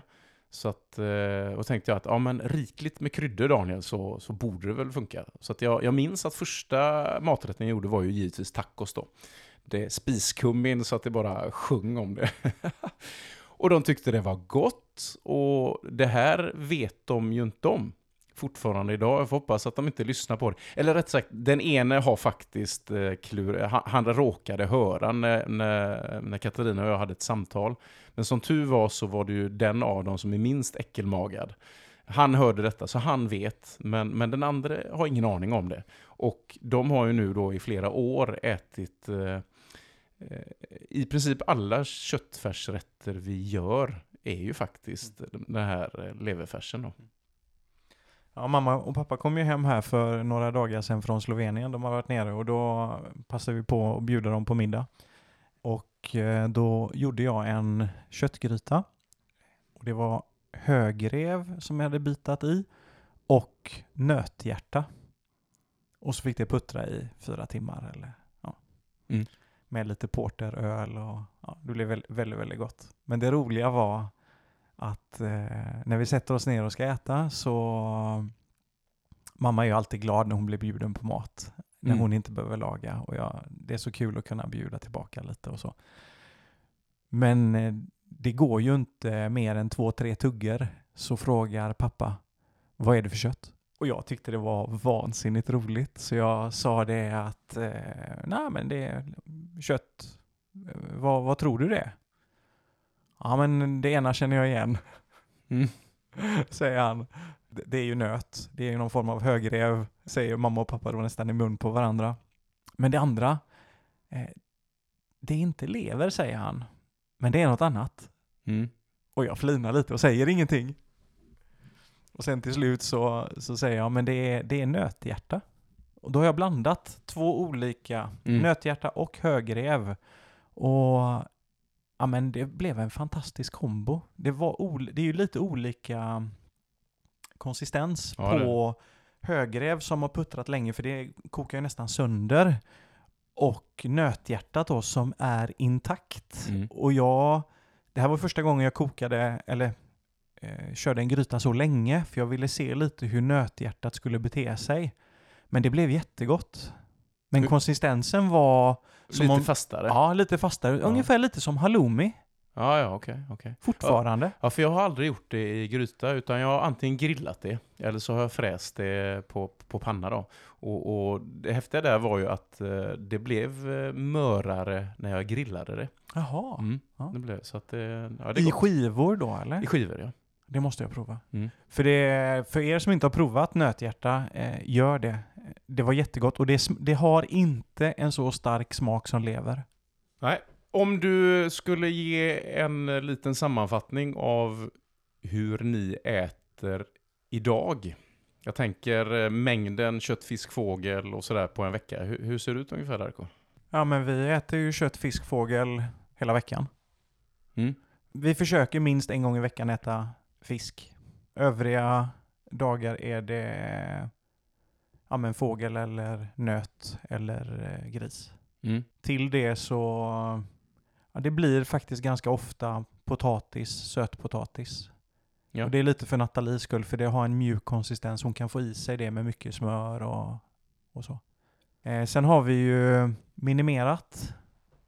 Speaker 2: Så att, eh, och tänkte jag att ja, men rikligt med kryddor Daniel så, så borde det väl funka. Så att jag, jag minns att första maträtten jag gjorde var ju givetvis tacos då. Det är spiskummin så att det bara sjöng om det. (laughs) och de tyckte det var gott och det här vet de ju inte om fortfarande idag. Jag får hoppas att de inte lyssnar på det. Eller rätt sagt, den ene har faktiskt eh, klur, han, han råkade höra när, när, när Katarina och jag hade ett samtal. Men som tur var så var det ju den av dem som är minst äckelmagad. Han hörde detta, så han vet, men, men den andra har ingen aning om det. Och de har ju nu då i flera år ätit eh, eh i princip alla köttfärsrätter vi gör är ju faktiskt den här eh, leverfärsen. Då.
Speaker 1: Ja, mamma och pappa kom ju hem här för några dagar sedan från Slovenien. De har varit nere och då passade vi på att bjuda dem på middag. Och eh, då gjorde jag en köttgryta. Och det var högrev som jag hade bitat i och nöthjärta. Och så fick det puttra i fyra timmar eller ja. Mm. Med lite porteröl och ja, det blev väldigt, väldigt, väldigt gott. Men det roliga var att eh, när vi sätter oss ner och ska äta så mamma är ju alltid glad när hon blir bjuden på mat. När mm. hon inte behöver laga och jag, det är så kul att kunna bjuda tillbaka lite och så. Men eh, det går ju inte mer än två, tre tuggor så frågar pappa vad är det för kött? Och jag tyckte det var vansinnigt roligt så jag sa det att eh, nej men det är kött. Eh, vad, vad tror du det är? Ja, men det ena känner jag igen. (laughs) Mm. säger han. Det är ju nöt. Det är ju någon form av högrev, säger mamma och pappa då nästan i mun på varandra. Men det andra, eh, det är inte lever, säger han. Men det är något annat. Mm. Och jag flinar lite och säger ingenting. Och sen till slut så, så säger jag, men det är, det är nöthjärta. Och då har jag blandat två olika, mm. nöthjärta och högrev. Och ja, men det blev en fantastisk kombo. Det, var det är ju lite olika konsistens ja, på det. högrev som har puttrat länge, för det kokar ju nästan sönder. Och nöthjärtat då som är intakt. Mm. Och jag, det här var första gången jag kokade, eller eh, körde en gryta så länge, för jag ville se lite hur nöthjärtat skulle bete sig. Men det blev jättegott. Men hur? konsistensen var
Speaker 2: lite om, fastare?
Speaker 1: Ja, lite fastare. Ja. Ungefär lite som halloumi.
Speaker 2: Ja, ja, okej. Okay, okay.
Speaker 1: Fortfarande.
Speaker 2: Ja, för jag har aldrig gjort det i gryta, utan jag har antingen grillat det, eller så har jag fräst det på, på panna då. Och, och det häftiga där var ju att eh, det blev eh, mörare när jag grillade det.
Speaker 1: Jaha. Mm,
Speaker 2: ja. det blev, så att det,
Speaker 1: ja, det I skivor då, eller?
Speaker 2: I skivor, ja.
Speaker 1: Det måste jag prova. Mm. För, det, för er som inte har provat nöthjärta, eh, gör det. Det var jättegott och det, det har inte en så stark smak som lever.
Speaker 2: Nej, om du skulle ge en liten sammanfattning av hur ni äter idag. Jag tänker eh, mängden kött, fisk, fågel och sådär på en vecka. Hur, hur ser det ut ungefär Darko?
Speaker 1: Ja men vi äter ju kött, fisk, fågel hela veckan. Mm. Vi försöker minst en gång i veckan äta fisk. Övriga dagar är det ja, men fågel eller nöt eller eh, gris. Mm. Till det så ja, det blir faktiskt ganska ofta potatis, sötpotatis. Ja. Och det är lite för Nathalies skull, för det har en mjuk konsistens. Hon kan få i sig det med mycket smör och, och så. Eh, sen har vi ju minimerat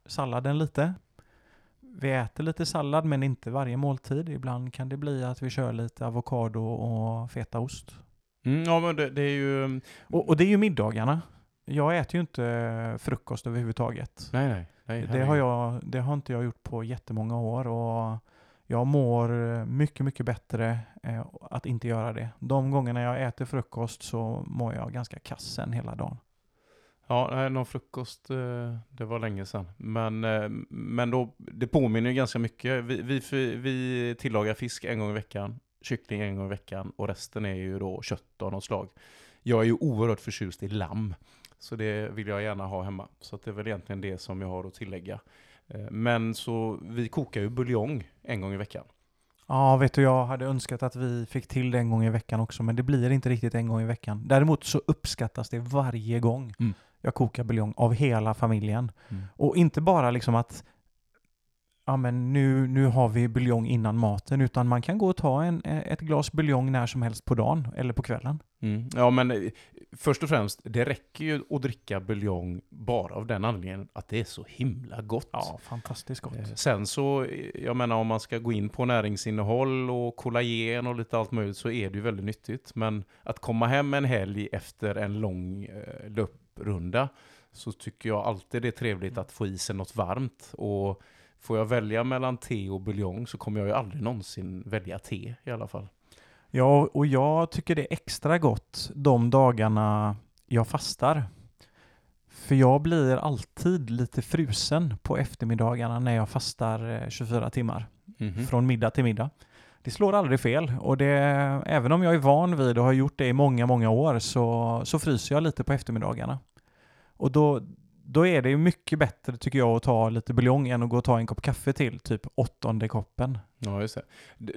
Speaker 1: salladen lite. Vi äter lite sallad men inte varje måltid. Ibland kan det bli att vi kör lite avokado och fetaost.
Speaker 2: Mm, ja, men det, det är ju...
Speaker 1: Och, och det är ju middagarna. Jag äter ju inte frukost överhuvudtaget.
Speaker 2: Nej, nej. nej
Speaker 1: Det har, jag, det har inte jag gjort på jättemånga år och jag mår mycket, mycket bättre eh, att inte göra det. De gångerna jag äter frukost så mår jag ganska kass sen hela dagen.
Speaker 2: Ja, någon frukost, eh, det var länge sedan. Men, eh, men då, det påminner ju ganska mycket. Vi, vi, vi tillagar fisk en gång i veckan, kyckling en gång i veckan och resten är ju då kött av något slag. Jag är ju oerhört förtjust i lamm, så det vill jag gärna ha hemma. Så det är väl egentligen det som jag har att tillägga. Eh, men så vi kokar ju buljong en gång i veckan.
Speaker 1: Ja, vet du, jag hade önskat att vi fick till det en gång i veckan också, men det blir inte riktigt en gång i veckan. Däremot så uppskattas det varje gång
Speaker 2: Mm.
Speaker 1: jag kokar buljong av hela familjen.
Speaker 2: Mm.
Speaker 1: Och inte bara liksom att ja, men nu, nu har vi buljong innan maten, utan man kan gå och ta en, ett glas buljong när som helst på dagen eller på kvällen.
Speaker 2: Mm. Ja, men eh, först och främst, det räcker ju att dricka buljong bara av den anledningen att det är så himla gott.
Speaker 1: Ja, fantastiskt gott.
Speaker 2: Eh, Sen så, eh, jag menar om man ska gå in på näringsinnehåll och kollagen och lite allt möjligt så är det ju väldigt nyttigt. Men att komma hem en helg efter en lång eh, löprunda så tycker jag alltid det är trevligt att få i sig något varmt. Och får jag välja mellan te och buljong så kommer jag ju aldrig någonsin välja te i alla fall.
Speaker 1: Ja, och jag tycker det är extra gott de dagarna jag fastar. För jag blir alltid lite frusen på eftermiddagarna när jag fastar eh, 24 timmar.
Speaker 2: Mhm.
Speaker 1: Från middag till middag. Det slår aldrig fel och det, även om jag är van vid och har gjort det i många, många år så, så fryser jag lite på eftermiddagarna. Och då, då är det ju mycket bättre tycker jag att ta lite buljong än att gå och ta en kopp kaffe till, typ åttonde koppen.
Speaker 2: Ja, just det.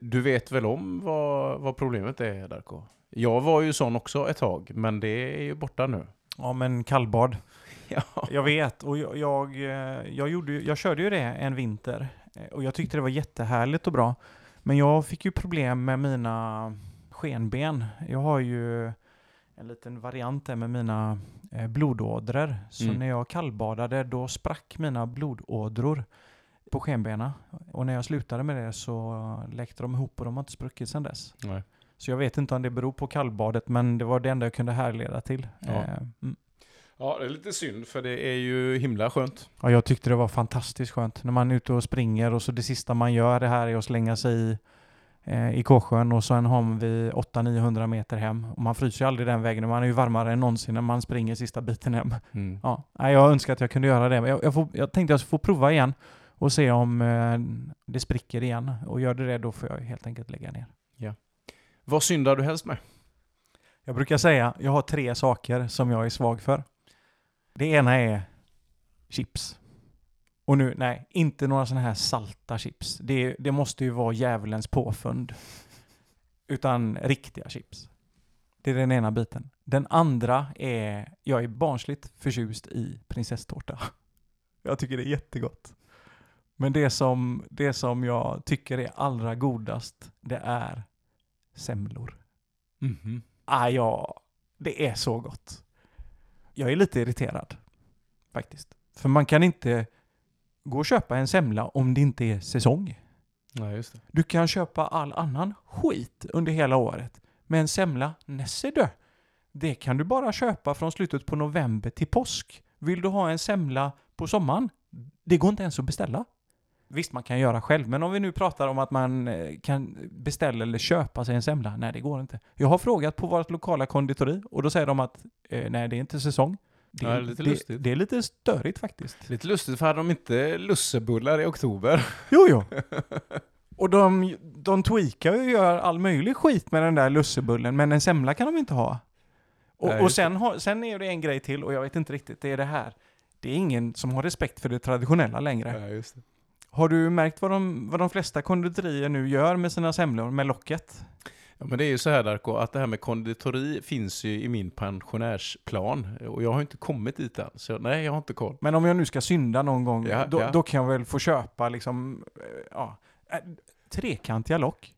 Speaker 2: Du vet väl om vad, vad problemet är, Darko? Jag var ju sån också ett tag, men det är ju borta nu.
Speaker 1: Ja men kallbad. (laughs)
Speaker 2: Ja.
Speaker 1: Jag vet och jag, jag, eh, jag, gjorde, jag körde ju det en vinter eh, och jag tyckte det var jättehärligt och bra. Men jag fick ju problem med mina skenben. Jag har ju en liten variant där med mina blodådror. Så
Speaker 2: Mm.
Speaker 1: när jag kallbadade då sprack mina blodådror på skenbena. Och när jag slutade med det så läckte de ihop och de har inte spruckit sedan dess.
Speaker 2: Nej.
Speaker 1: Så jag vet inte om det beror på kallbadet men det var det enda jag kunde härleda till.
Speaker 2: Ja.
Speaker 1: Eh, mm.
Speaker 2: Ja, det är lite synd för det är ju himla skönt.
Speaker 1: Ja, jag tyckte det var fantastiskt skönt när man är ute och springer och så det sista man gör det här är att slänga sig i, eh, i Kåsjön och sen har vi 800-900 meter hem. Och man fryser ju aldrig den vägen, man är ju varmare än någonsin när man springer sista biten hem.
Speaker 2: Mm.
Speaker 1: Ja, jag önskar att jag kunde göra det. men Jag, jag, får, jag tänkte jag skulle få prova igen och se om eh, det spricker igen. Och gör det det då får jag helt enkelt lägga ner.
Speaker 2: Vad syndar du helst med?
Speaker 1: Jag brukar säga, jag har tre saker som jag är svag för. Det ena är chips. Och nu, nej, inte några sådana här salta chips. Det, det måste ju vara djävulens påfund. Utan riktiga chips. Det är den ena biten. Den andra är, jag är barnsligt förtjust i prinsesstårta. (laughs) Jag tycker det är jättegott. Men det som, det som jag tycker är allra godast, det är semlor.
Speaker 2: Mhm.
Speaker 1: Ah, ja, det är så gott. Jag är lite irriterad, faktiskt. För man kan inte gå och köpa en semla om det inte är säsong.
Speaker 2: Nej, just det.
Speaker 1: Du kan köpa all annan skit under hela året. Men en semla, nässe dö. Det kan du bara köpa från slutet på november till påsk. Vill du ha en semla på sommaren? Det går inte ens att beställa. Visst, man kan göra själv, men om vi nu pratar om att man eh, kan beställa eller köpa sig en semla. Nej, det går inte. Jag har frågat på vårt lokala konditori och då säger de att eh, nej, det är inte säsong. Det,
Speaker 2: Ja, lite.
Speaker 1: Det, det är lite störigt faktiskt.
Speaker 2: Lite lustigt för hade de inte lussebullar i oktober?
Speaker 1: Jo, jo. (laughs) Och de, de tweakar och gör all möjlig skit med den där lussebullen, men en semla kan de inte ha. Och,
Speaker 2: Nej,
Speaker 1: och sen, sen är det en grej till, och jag vet inte riktigt, det är det här. Det är ingen som har respekt för det traditionella längre.
Speaker 2: Ja, just det.
Speaker 1: Har du märkt vad de, vad de flesta konditorier nu gör med sina semlor, med locket?
Speaker 2: Ja, men det är ju så här Darko, att det här med konditori finns ju i min pensionärsplan. Och jag har inte kommit dit än, så nej, jag har inte koll.
Speaker 1: Men om jag nu ska synda någon gång,
Speaker 2: Ja,
Speaker 1: då,
Speaker 2: ja.
Speaker 1: då kan jag väl få köpa liksom, eh, ja, eh, trekantiga lock.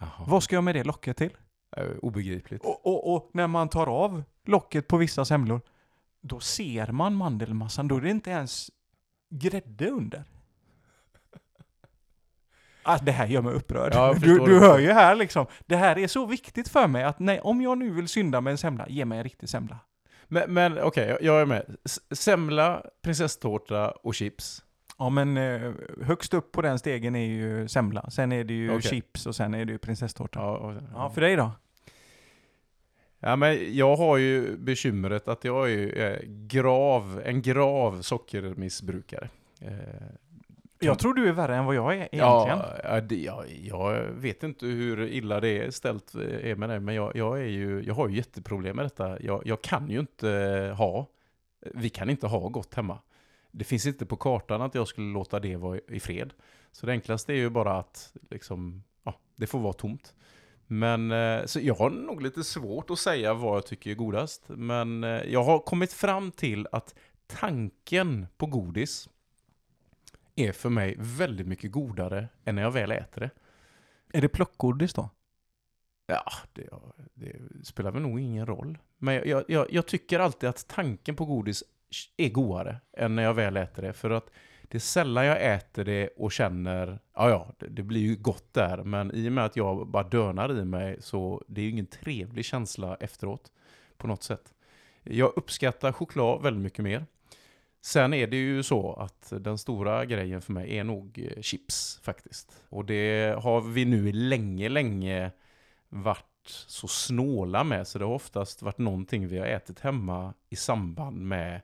Speaker 2: Jaha.
Speaker 1: Vad ska jag med det locket till?
Speaker 2: Eh, Obegripligt.
Speaker 1: Och, och, och när man tar av locket på vissa semlor, då ser man mandelmassan. Då är det inte ens grädde under. Alltså, det här gör mig upprörd.
Speaker 2: Ja, (laughs)
Speaker 1: du, du hör ju här liksom. Det här är så viktigt för mig att nej, om jag nu vill synda med en semla, ge mig en riktig semla.
Speaker 2: Men, men okej, jag- jag är med. Semla, prinsesstårta och chips.
Speaker 1: Ja men eh, högst upp på den stegen är ju semla. Sen är det ju
Speaker 2: Okej.
Speaker 1: chips och sen är det ju prinsesstårta. Ja,
Speaker 2: Ja, och-
Speaker 1: ja för dig då?
Speaker 2: Ja, men jag har ju bekymret att jag är eh, grav, en grav sockermissbrukare.
Speaker 1: Jag tror du är värre än vad jag är egentligen.
Speaker 2: ja, ja, det, ja, jag vet inte hur illa det är ställt eh, är med det, men jag, jag, är ju, jag har ju jätteproblem med detta. Jag, jag kan ju inte ha, vi kan inte ha gott hemma. Det finns inte på kartan att jag skulle låta det vara i fred. Så det enklaste är ju bara att liksom, ja, det får vara tomt. Men eh, så jag har nog lite svårt att säga vad jag tycker är godast. Men eh, jag har kommit fram till att tanken på godis är för mig väldigt mycket godare än när jag väl äter det.
Speaker 1: Är det plockgodis då?
Speaker 2: Ja, det, det spelar väl nog ingen roll. Men jag, jag, jag tycker alltid att tanken på godis är godare än när jag väl äter det. För att det är sällan jag äter det och känner, ja ja, det, det blir ju gott där. Men i och med att jag bara dönar i mig så det är ju ingen trevlig känsla efteråt på något sätt. Jag uppskattar choklad väldigt mycket mer. Sen är det ju så att den stora grejen för mig är nog eh, chips faktiskt. Och det har vi nu länge, länge varit så snåla med. Så det har oftast varit någonting vi har ätit hemma i samband med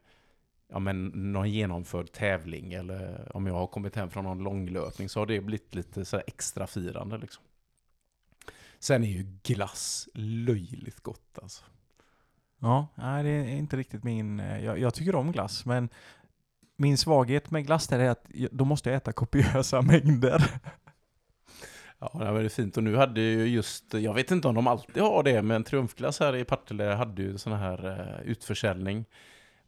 Speaker 2: ja, men, någon genomförd tävling. Eller om jag har kommit hem från någon långlöpning så har det blivit lite så här extra firande. Liksom. Sen är ju glass löjligt gott alltså.
Speaker 1: Ja, nej det är inte riktigt min... Eh, jag, jag tycker om glass, men min svaghet med glass är att då måste jag äta kopiösa (laughs) mängder.
Speaker 2: Ja, det var fint. Och nu hade ju just, jag vet inte om de alltid har det, men Triumfglass här i Partille hade ju sån här eh, utförsäljning.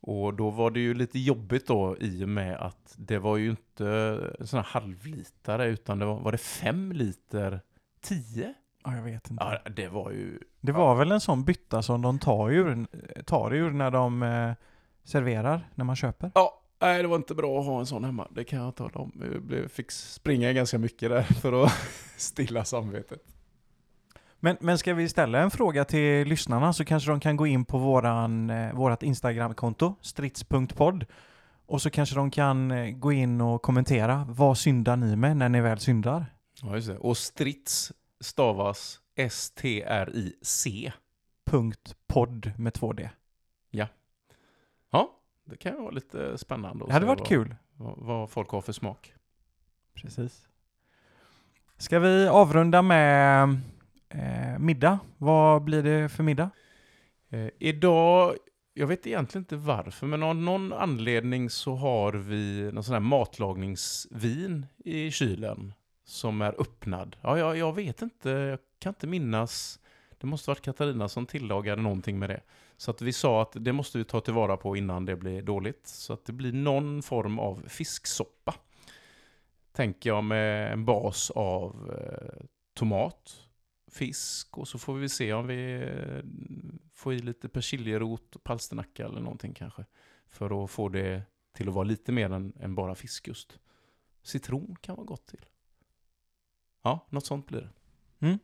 Speaker 2: Och då var det ju lite jobbigt då i och med att det var ju inte sån här halvlitare, utan det var, var det fem liter? Tio?
Speaker 1: Ja, jag vet inte.
Speaker 2: Ja, det var ju...
Speaker 1: Det var väl en sån bytta som de tar ur, tar ur när de eh, serverar, när man köper.
Speaker 2: Ja, nej det var inte bra att ha en sån hemma, det kan jag tala om. Jag fick springa ganska mycket där (laughs) för att stilla samvetet.
Speaker 1: Men, men ska vi ställa en fråga till lyssnarna så kanske de kan gå in på våran, eh, vårat Instagramkonto, strids.podd. Och så kanske de kan eh, gå in och kommentera. Vad syndar ni med när ni väl syndar?
Speaker 2: Ja, just det. Och strids stavas S-T-R-I-C.
Speaker 1: Punkt podd med två D.
Speaker 2: Ja, det kan ju vara lite spännande.
Speaker 1: Det hade varit
Speaker 2: vad,
Speaker 1: kul.
Speaker 2: Vad, vad folk har för smak.
Speaker 1: Precis. Ska vi avrunda med eh, middag? Vad blir det för middag?
Speaker 2: Eh, idag, jag vet egentligen inte varför, men av någon anledning så har vi någon sån här matlagningsvin i kylen som är öppnad. Ja, jag, jag vet inte, jag kan inte minnas. Det måste varit Katarina som tillagade någonting med det. Så att vi sa att det måste vi ta tillvara på innan det blir dåligt. Så att det blir någon form av fisksoppa. Tänker jag med en bas av eh, tomat, fisk och så får vi se om vi eh, får i lite persiljerot, palsternacka eller någonting kanske. För att få det till att vara lite mer än, än bara fisk just. Citron kan vara gott till. Ja, något sånt blir det.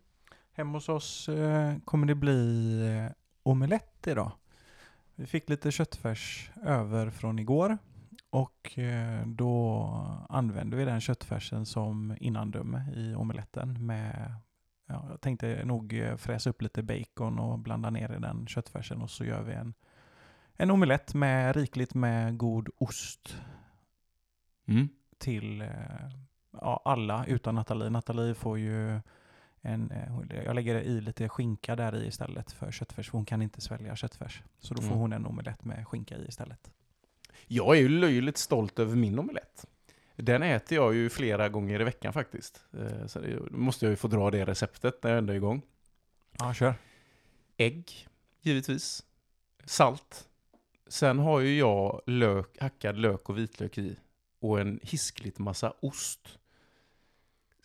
Speaker 1: Hemma hos oss eh, kommer det bli eh, omelett idag. Vi fick lite köttfärs över från igår och eh, då använde vi den köttfärsen som innandöme i omeletten med Ja, jag tänkte nog fräsa upp lite bacon och blanda ner i den köttfärsen och så gör vi en, en omelett med rikligt med god ost
Speaker 2: Mm.
Speaker 1: till ja, alla utan Nathalie. Nathalie får ju en, eh, jag lägger i lite skinka där i istället för köttfärs, för hon kan inte svälja köttfärs. Så då får
Speaker 2: Mm.
Speaker 1: hon en omelett med skinka i istället.
Speaker 2: Jag är ju löjligt stolt över min omelett. Den äter jag ju flera gånger i veckan faktiskt. Eh, Så det då måste jag ju få dra det receptet när jag ändå är igång.
Speaker 1: Ja, kör.
Speaker 2: Ägg, givetvis. Salt. Sen har ju jag lök, hackad lök och vitlök i. Och en hiskligt massa ost.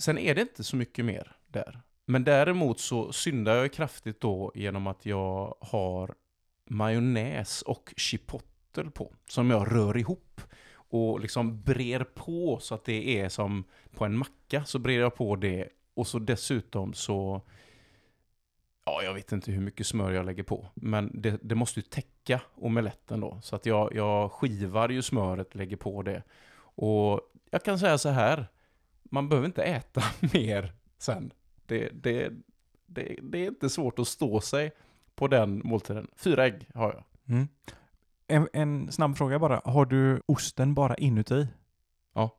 Speaker 2: Sen är det inte så mycket mer där. Men däremot så syndar jag kraftigt då genom att jag har majonnäs och chipotle på. Som jag rör ihop. Och liksom brer på så att det är som på en macka. Så brer jag på det. Och så dessutom så... Ja, jag vet inte hur mycket smör jag lägger på. Men det, det måste ju täcka omeletten då. Så att jag, jag skivar ju smöret, lägger på det. Och jag kan säga så här. Man behöver inte äta (laughs) mer sen. Det, det, det, det är inte svårt att stå sig på den måltiden. Fyra ägg har jag.
Speaker 1: Mm. En, en snabb fråga bara. Har du osten bara inuti?
Speaker 2: Ja.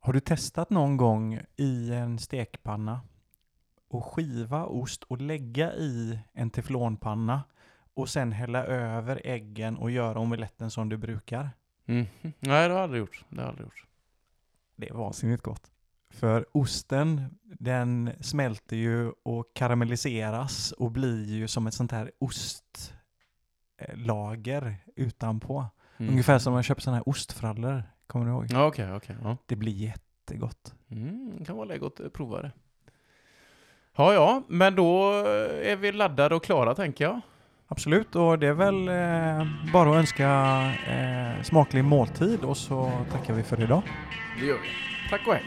Speaker 1: Har du testat någon gång i en stekpanna och skiva ost och lägga i en teflonpanna och sen hälla över äggen och göra omeletten som du brukar?
Speaker 2: Mm. Nej, det har jag aldrig gjort. Det har jag aldrig gjort.
Speaker 1: Det är vansinnigt gott. För osten, den smälter ju och karamelliseras och blir ju som ett sånt här ostlager utanpå.
Speaker 2: Mm.
Speaker 1: Ungefär som man köper sådana här ostfrallor, kommer du ihåg?
Speaker 2: Ja, okej, okej. ja.
Speaker 1: Det blir jättegott.
Speaker 2: Mm, kan vara läge att eh, prova det. Ja, ja, men då är vi laddade och klara tänker jag.
Speaker 1: Absolut, och det är väl eh, bara att önska eh, smaklig måltid och så tackar vi för idag.
Speaker 2: Det gör vi. Tack och hej.